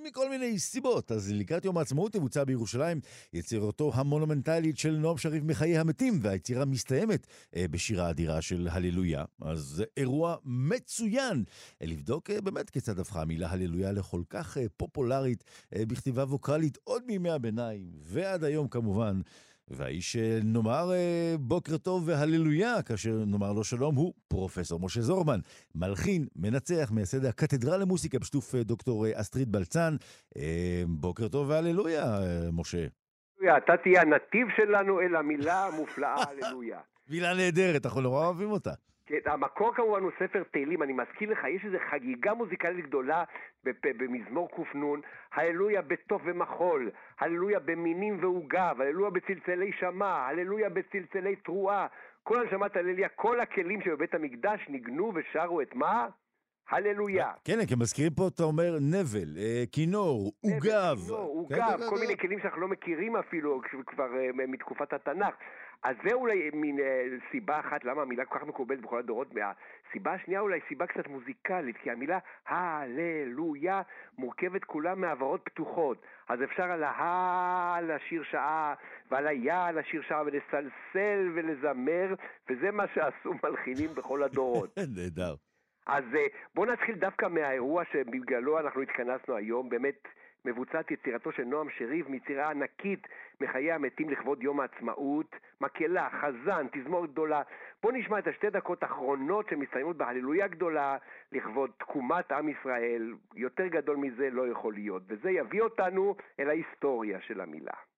מכל מיני סיבות. אז לקראת יום העצמאות תבוצע בירושלים יצירתו המונומנטלית של נועם שריף מחיי המתים, והיצירה מסתיימת אה, בשירה אדירה של הללויה. אז זה אירוע מצוין אה, לבדוק אה, באמת כיצד הפכה המילה הללויה לכל כך פופולרית בכתיבה ווקאלית עוד מימי הביניים, ועד היום כמובן. והאיש שנאמר אה, בוקר טוב והללויה, כאשר נאמר לו שלום, הוא פרופסור משה זורמן, מלחין, מנצח, מייסד הקתדרה למוסיקה בשיתוף אה, דוקטור אה, אסטרית בלצן. בוקר טוב והללויה, משה. אתה תהיה הנתיב שלנו אל המילה המופלאה הללויה. מילה נהדרת, אנחנו נורא אוהבים אותה. כן, המקור כמובן הוא ספר תהילים, אני מזכיר לך, יש איזו חגיגה מוזיקלית גדולה במזמור ק"נ, הללויה בתוף ומחול, הללויה במינים ועוגב, הללויה בצלצלי שמע, הללויה בצלצלי תרועה, כל הנשמת הלליה, כל הכלים שבבית המקדש ניגנו ושרו את מה? הללויה. כן, כי מזכירים פה, אתה אומר, נבל, אה, כינור, עוגב. כינור, עוגב, כן, כן, כל מיני כלים שאנחנו לא מכירים אפילו, כבר אה, מתקופת התנ"ך. אז זה אולי מין אה, סיבה אחת למה המילה כל כך מקובלת בכל הדורות. והסיבה השנייה אולי סיבה קצת מוזיקלית, כי המילה הללויה מורכבת כולה מעברות פתוחות. אז אפשר על הה לשיר שעה, ועל היה לשיר שעה, ולסלסל ולזמר, וזה מה שעשו מלחינים בכל הדורות. נהדר. אז אה, בואו נתחיל דווקא מהאירוע שבגללו אנחנו התכנסנו היום, באמת מבוצעת יצירתו של נועם שריב מיצירה ענקית מחיי המתים לכבוד יום העצמאות, מקהלה, חזן, תזמורת גדולה. בואו נשמע את השתי דקות האחרונות שמסתיימות בהללויה גדולה לכבוד תקומת עם ישראל. יותר גדול מזה לא יכול להיות, וזה יביא אותנו אל ההיסטוריה של המילה.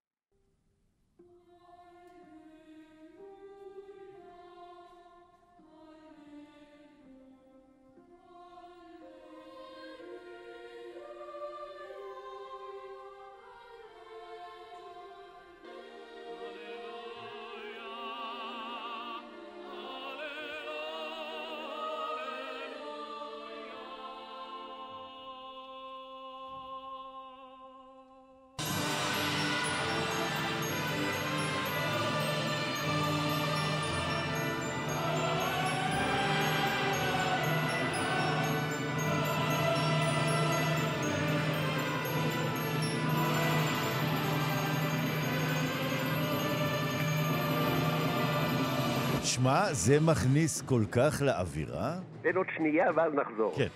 שמע, זה מכניס כל כך לאווירה. תן עוד שנייה ואז נחזור. כן.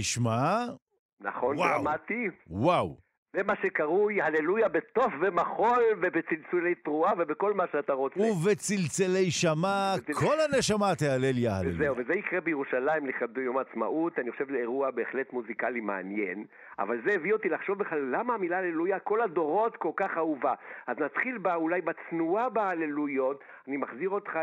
תשמע... נכון, דרמטי. וואו. זה מה שקרוי הללויה בתוף ומחול ובצלצולי תרועה ובכל מה שאתה רוצה. ובצלצלי שמע, כל הנשמה תהלל יא הללויה. זהו, וזה יקרה בירושלים לכבוד יום העצמאות, אני חושב לאירוע בהחלט מוזיקלי מעניין, אבל זה הביא אותי לחשוב בכלל למה המילה הללויה כל הדורות כל כך אהובה. אז נתחיל בה, אולי בצנועה בהללויות, אני מחזיר אותך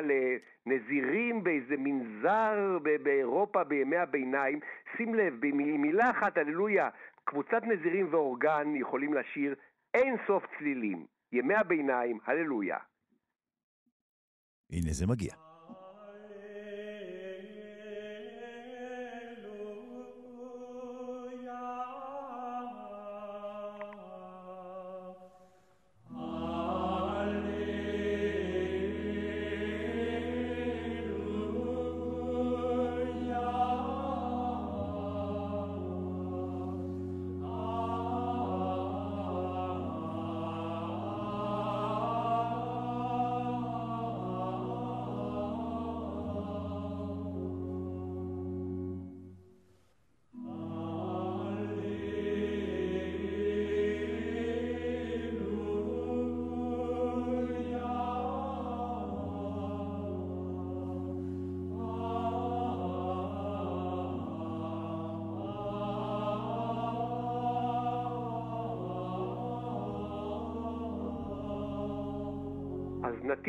לנזירים באיזה מנזר באירופה בימי הביניים. שים לב, במילה אחת, הללויה, קבוצת נזירים ואורגן יכולים לשיר אין סוף צלילים. ימי הביניים, הללויה. הנה זה מגיע.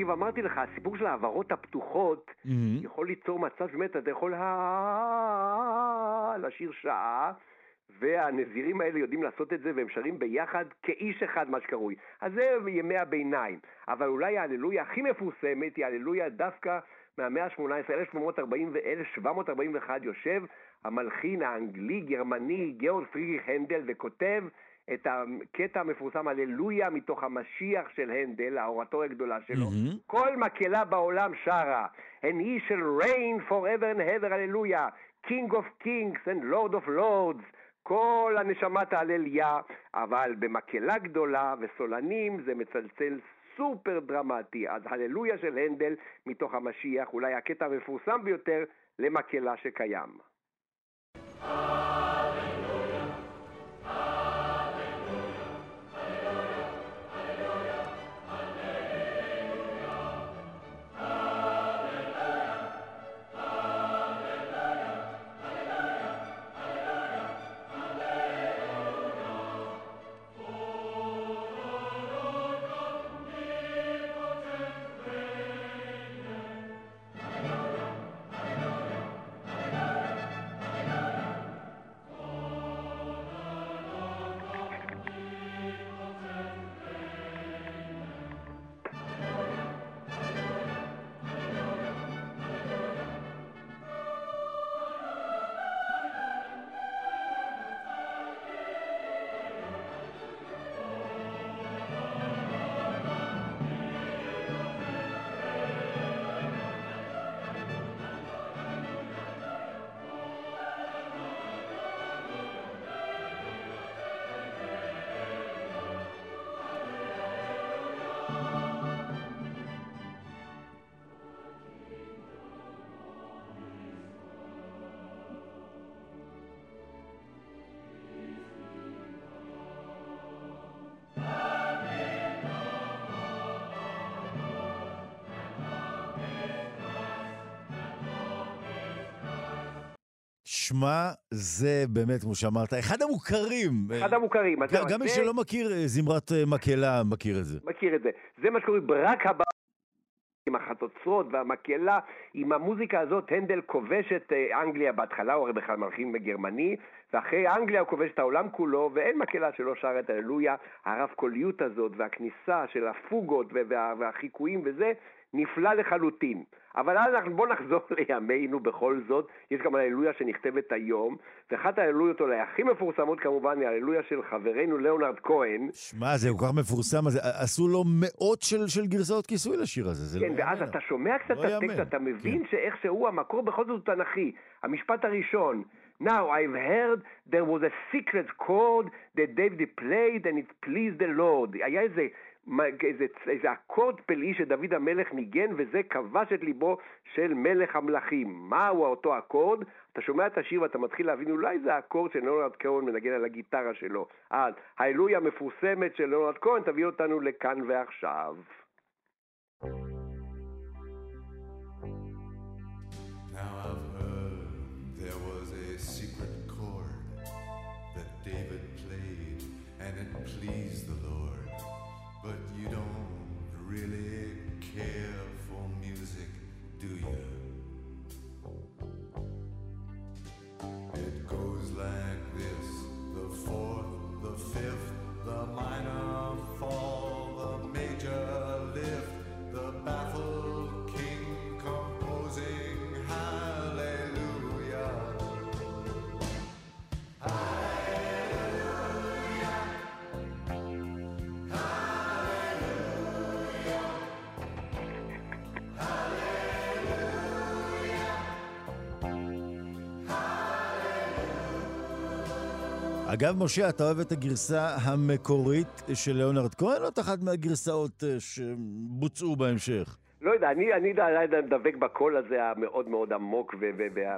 נתיב, אמרתי לך, הסיפור של העברות הפתוחות. יכול ליצור מצב שבאמת אתה יכול לשיר שעה, והנזירים האלה יודעים לעשות את זה והם שרים ביחד כאיש אחד, מה שקרוי. אז זה ימי הביניים. אבל אולי ההללויה הכי מפורסמת היא ההללויה דווקא מהמאה ה-18, 1741, יושב המלחין האנגלי-גרמני גאורג פרידריך הנדל וכותב את הקטע המפורסם הללויה מתוך המשיח של הנדל, האורטוריה הגדולה שלו. Mm-hmm. כל מקהלה בעולם שרה, and he shall reign forever and ever, הללויה, King of kings and Lord of lords. כל הנשמה תהלל יא, אבל במקהלה גדולה וסולנים זה מצלצל סופר דרמטי. אז הללויה של הנדל מתוך המשיח, אולי הקטע המפורסם ביותר למקהלה שקיים. שמע, זה באמת, כמו שאמרת, אחד המוכרים. אחד המוכרים. גם מי שלא מכיר זמרת מקהלה מכיר את זה. מכיר את זה. זה מה שקוראים ברק הבא. עם החצוצרות והמקהלה, עם המוזיקה הזאת, הנדל כובש את אה, אנגליה בהתחלה, הוא הרי בכלל מלחין בגרמני, ואחרי אנגליה הוא כובש את העולם כולו, ואין מקהלה שלא שר את הללויה. הרב קוליות הזאת והכניסה של הפוגות וה, והחיקויים וזה, נפלא לחלוטין. אבל אז בואו נחזור לימינו בכל זאת, יש גם הללויה שנכתבת היום, ואחת ההללויות אולי הכי מפורסמות כמובן היא הללויה של חברנו ליאונרד כהן. שמע, זה כל כך מפורסם, אז עשו לו מאות של, של גרסאות כיסוי לשיר הזה, כן, לא ואז אתה שומע קצת לא את הטקסט, אתה מבין כן. שאיך שהוא המקור בכל זאת הוא תנכי. המשפט הראשון, Now, I've heard there was a secret chord that David played and it pleased the Lord. היה איזה איזה, איזה אקורד פלאי שדוד המלך ניגן וזה כבש את ליבו של מלך המלכים. מהו אותו אקורד? אתה שומע את השיר ואתה מתחיל להבין אולי זה האקורד של ליאונרד כהן מנגן על הגיטרה שלו. אז האלוהי המפורסמת של ליאונרד כהן תביא אותנו לכאן ועכשיו. אגב, משה, אתה אוהב את הגרסה המקורית של ליאונרד כהן, או את אחת מהגרסאות אה, שבוצעו בהמשך? לא יודע, אני, אני דבק בקול הזה המאוד מאוד עמוק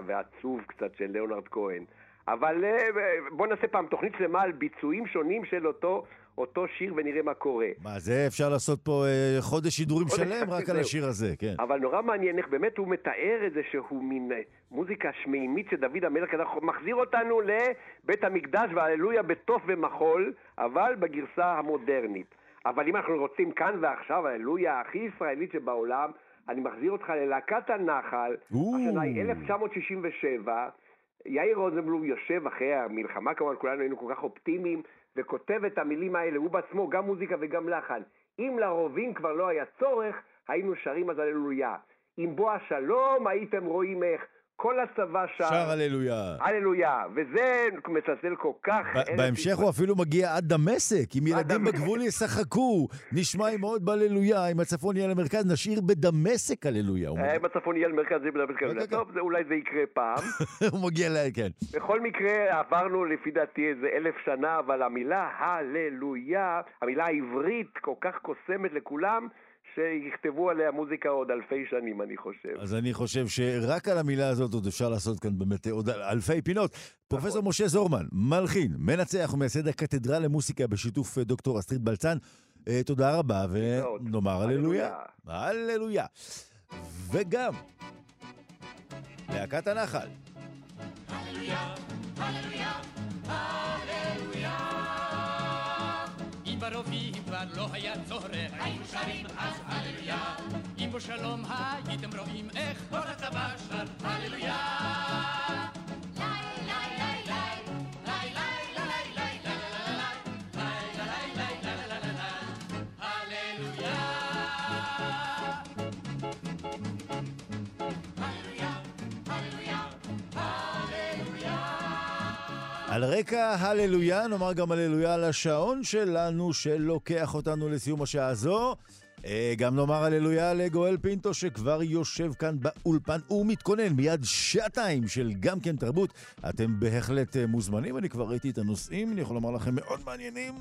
ועצוב קצת של ליאונרד כהן. אבל אה, בוא נעשה פעם תוכנית שלמה על ביצועים שונים של אותו אותו שיר ונראה מה קורה. מה, זה אפשר לעשות פה אה, חודש שידורים שלם רק על השיר הזה, כן. אבל נורא מעניין איך באמת הוא מתאר את זה שהוא מין אה, מוזיקה שמימית שדוד המלך מחזיר אותנו לבית המקדש והללויה בתוף ומחול, אבל בגרסה המודרנית. אבל אם אנחנו רוצים כאן ועכשיו, הללויה הכי ישראלית שבעולם, אני מחזיר אותך ללהקת הנחל, השנה היא 1967. יאיר רוזנבלום יושב אחרי המלחמה, כמובן כולנו היינו כל כך אופטימיים, וכותב את המילים האלה, הוא בעצמו, גם מוזיקה וגם לחן. אם לרובים כבר לא היה צורך, היינו שרים אז הללויה. עם בוא השלום הייתם רואים איך כל הצבא שר. שר הללויה. הללויה, וזה מצלצל כל כך... בהמשך הוא אפילו מגיע עד דמשק. אם ילדים בגבול ישחקו, נשמע עם עוד בהללויה, אם הצפון יהיה למרכז, נשאיר בדמשק הללויה. אה, אם הצפון יהיה למרכז, זה בדמשק הללויה. טוב, אולי זה יקרה פעם. הוא מגיע ל... כן. בכל מקרה, עברנו לפי דעתי איזה אלף שנה, אבל המילה הללויה, המילה העברית כל כך קוסמת לכולם, שיכתבו עליה מוזיקה עוד אלפי שנים, אני חושב. אז אני חושב שרק על המילה הזאת עוד אפשר לעשות כאן באמת עוד אלפי פינות. פרופסור נכון. משה זורמן, מלחין, מנצח ומייסד הקתדרה למוסיקה בשיתוף אה, דוקטור אסטרית בלצן. אה, תודה רבה, ונאמר הללויה. הללויה. וגם להקת הנחל. הללויה, הללויה, הללויה. ברובים כבר לא היה צורך, היינו שרים אז הללויה. אם בשלום הייתם רואים איך כל הצבא שר הללויה. על רקע הללויה, נאמר גם הללויה לשעון שלנו שלוקח אותנו לסיום השעה הזו. אה, גם נאמר הללויה לגואל פינטו שכבר יושב כאן באולפן ומתכונן מיד שעתיים של גם כן תרבות. אתם בהחלט אה, מוזמנים, אני כבר ראיתי את הנושאים, אני יכול לומר לכם מאוד מעניינים,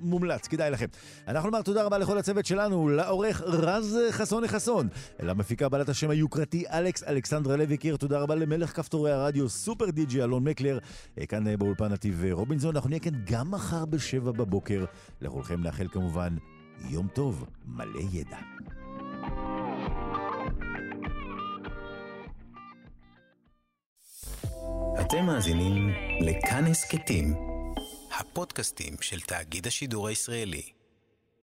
מומלץ, כדאי לכם. אנחנו נאמר תודה רבה לכל הצוות שלנו, לעורך רז חסון חסון, למפיקה בעלת השם היוקרתי אלכס אלכסנדרה לויקיר, תודה רבה למלך כפתורי הרדיו סופר די.ג'י אלון מקלר, אה, כאן באולפן נתיב רובינזון, אנחנו נהיה כאן גם מחר בשבע בבוקר. לכולכם נאחל כמובן יום טוב, מלא ידע. אתם מאזינים לכאן הסכתים, הפודקאסטים של תאגיד השידור הישראלי.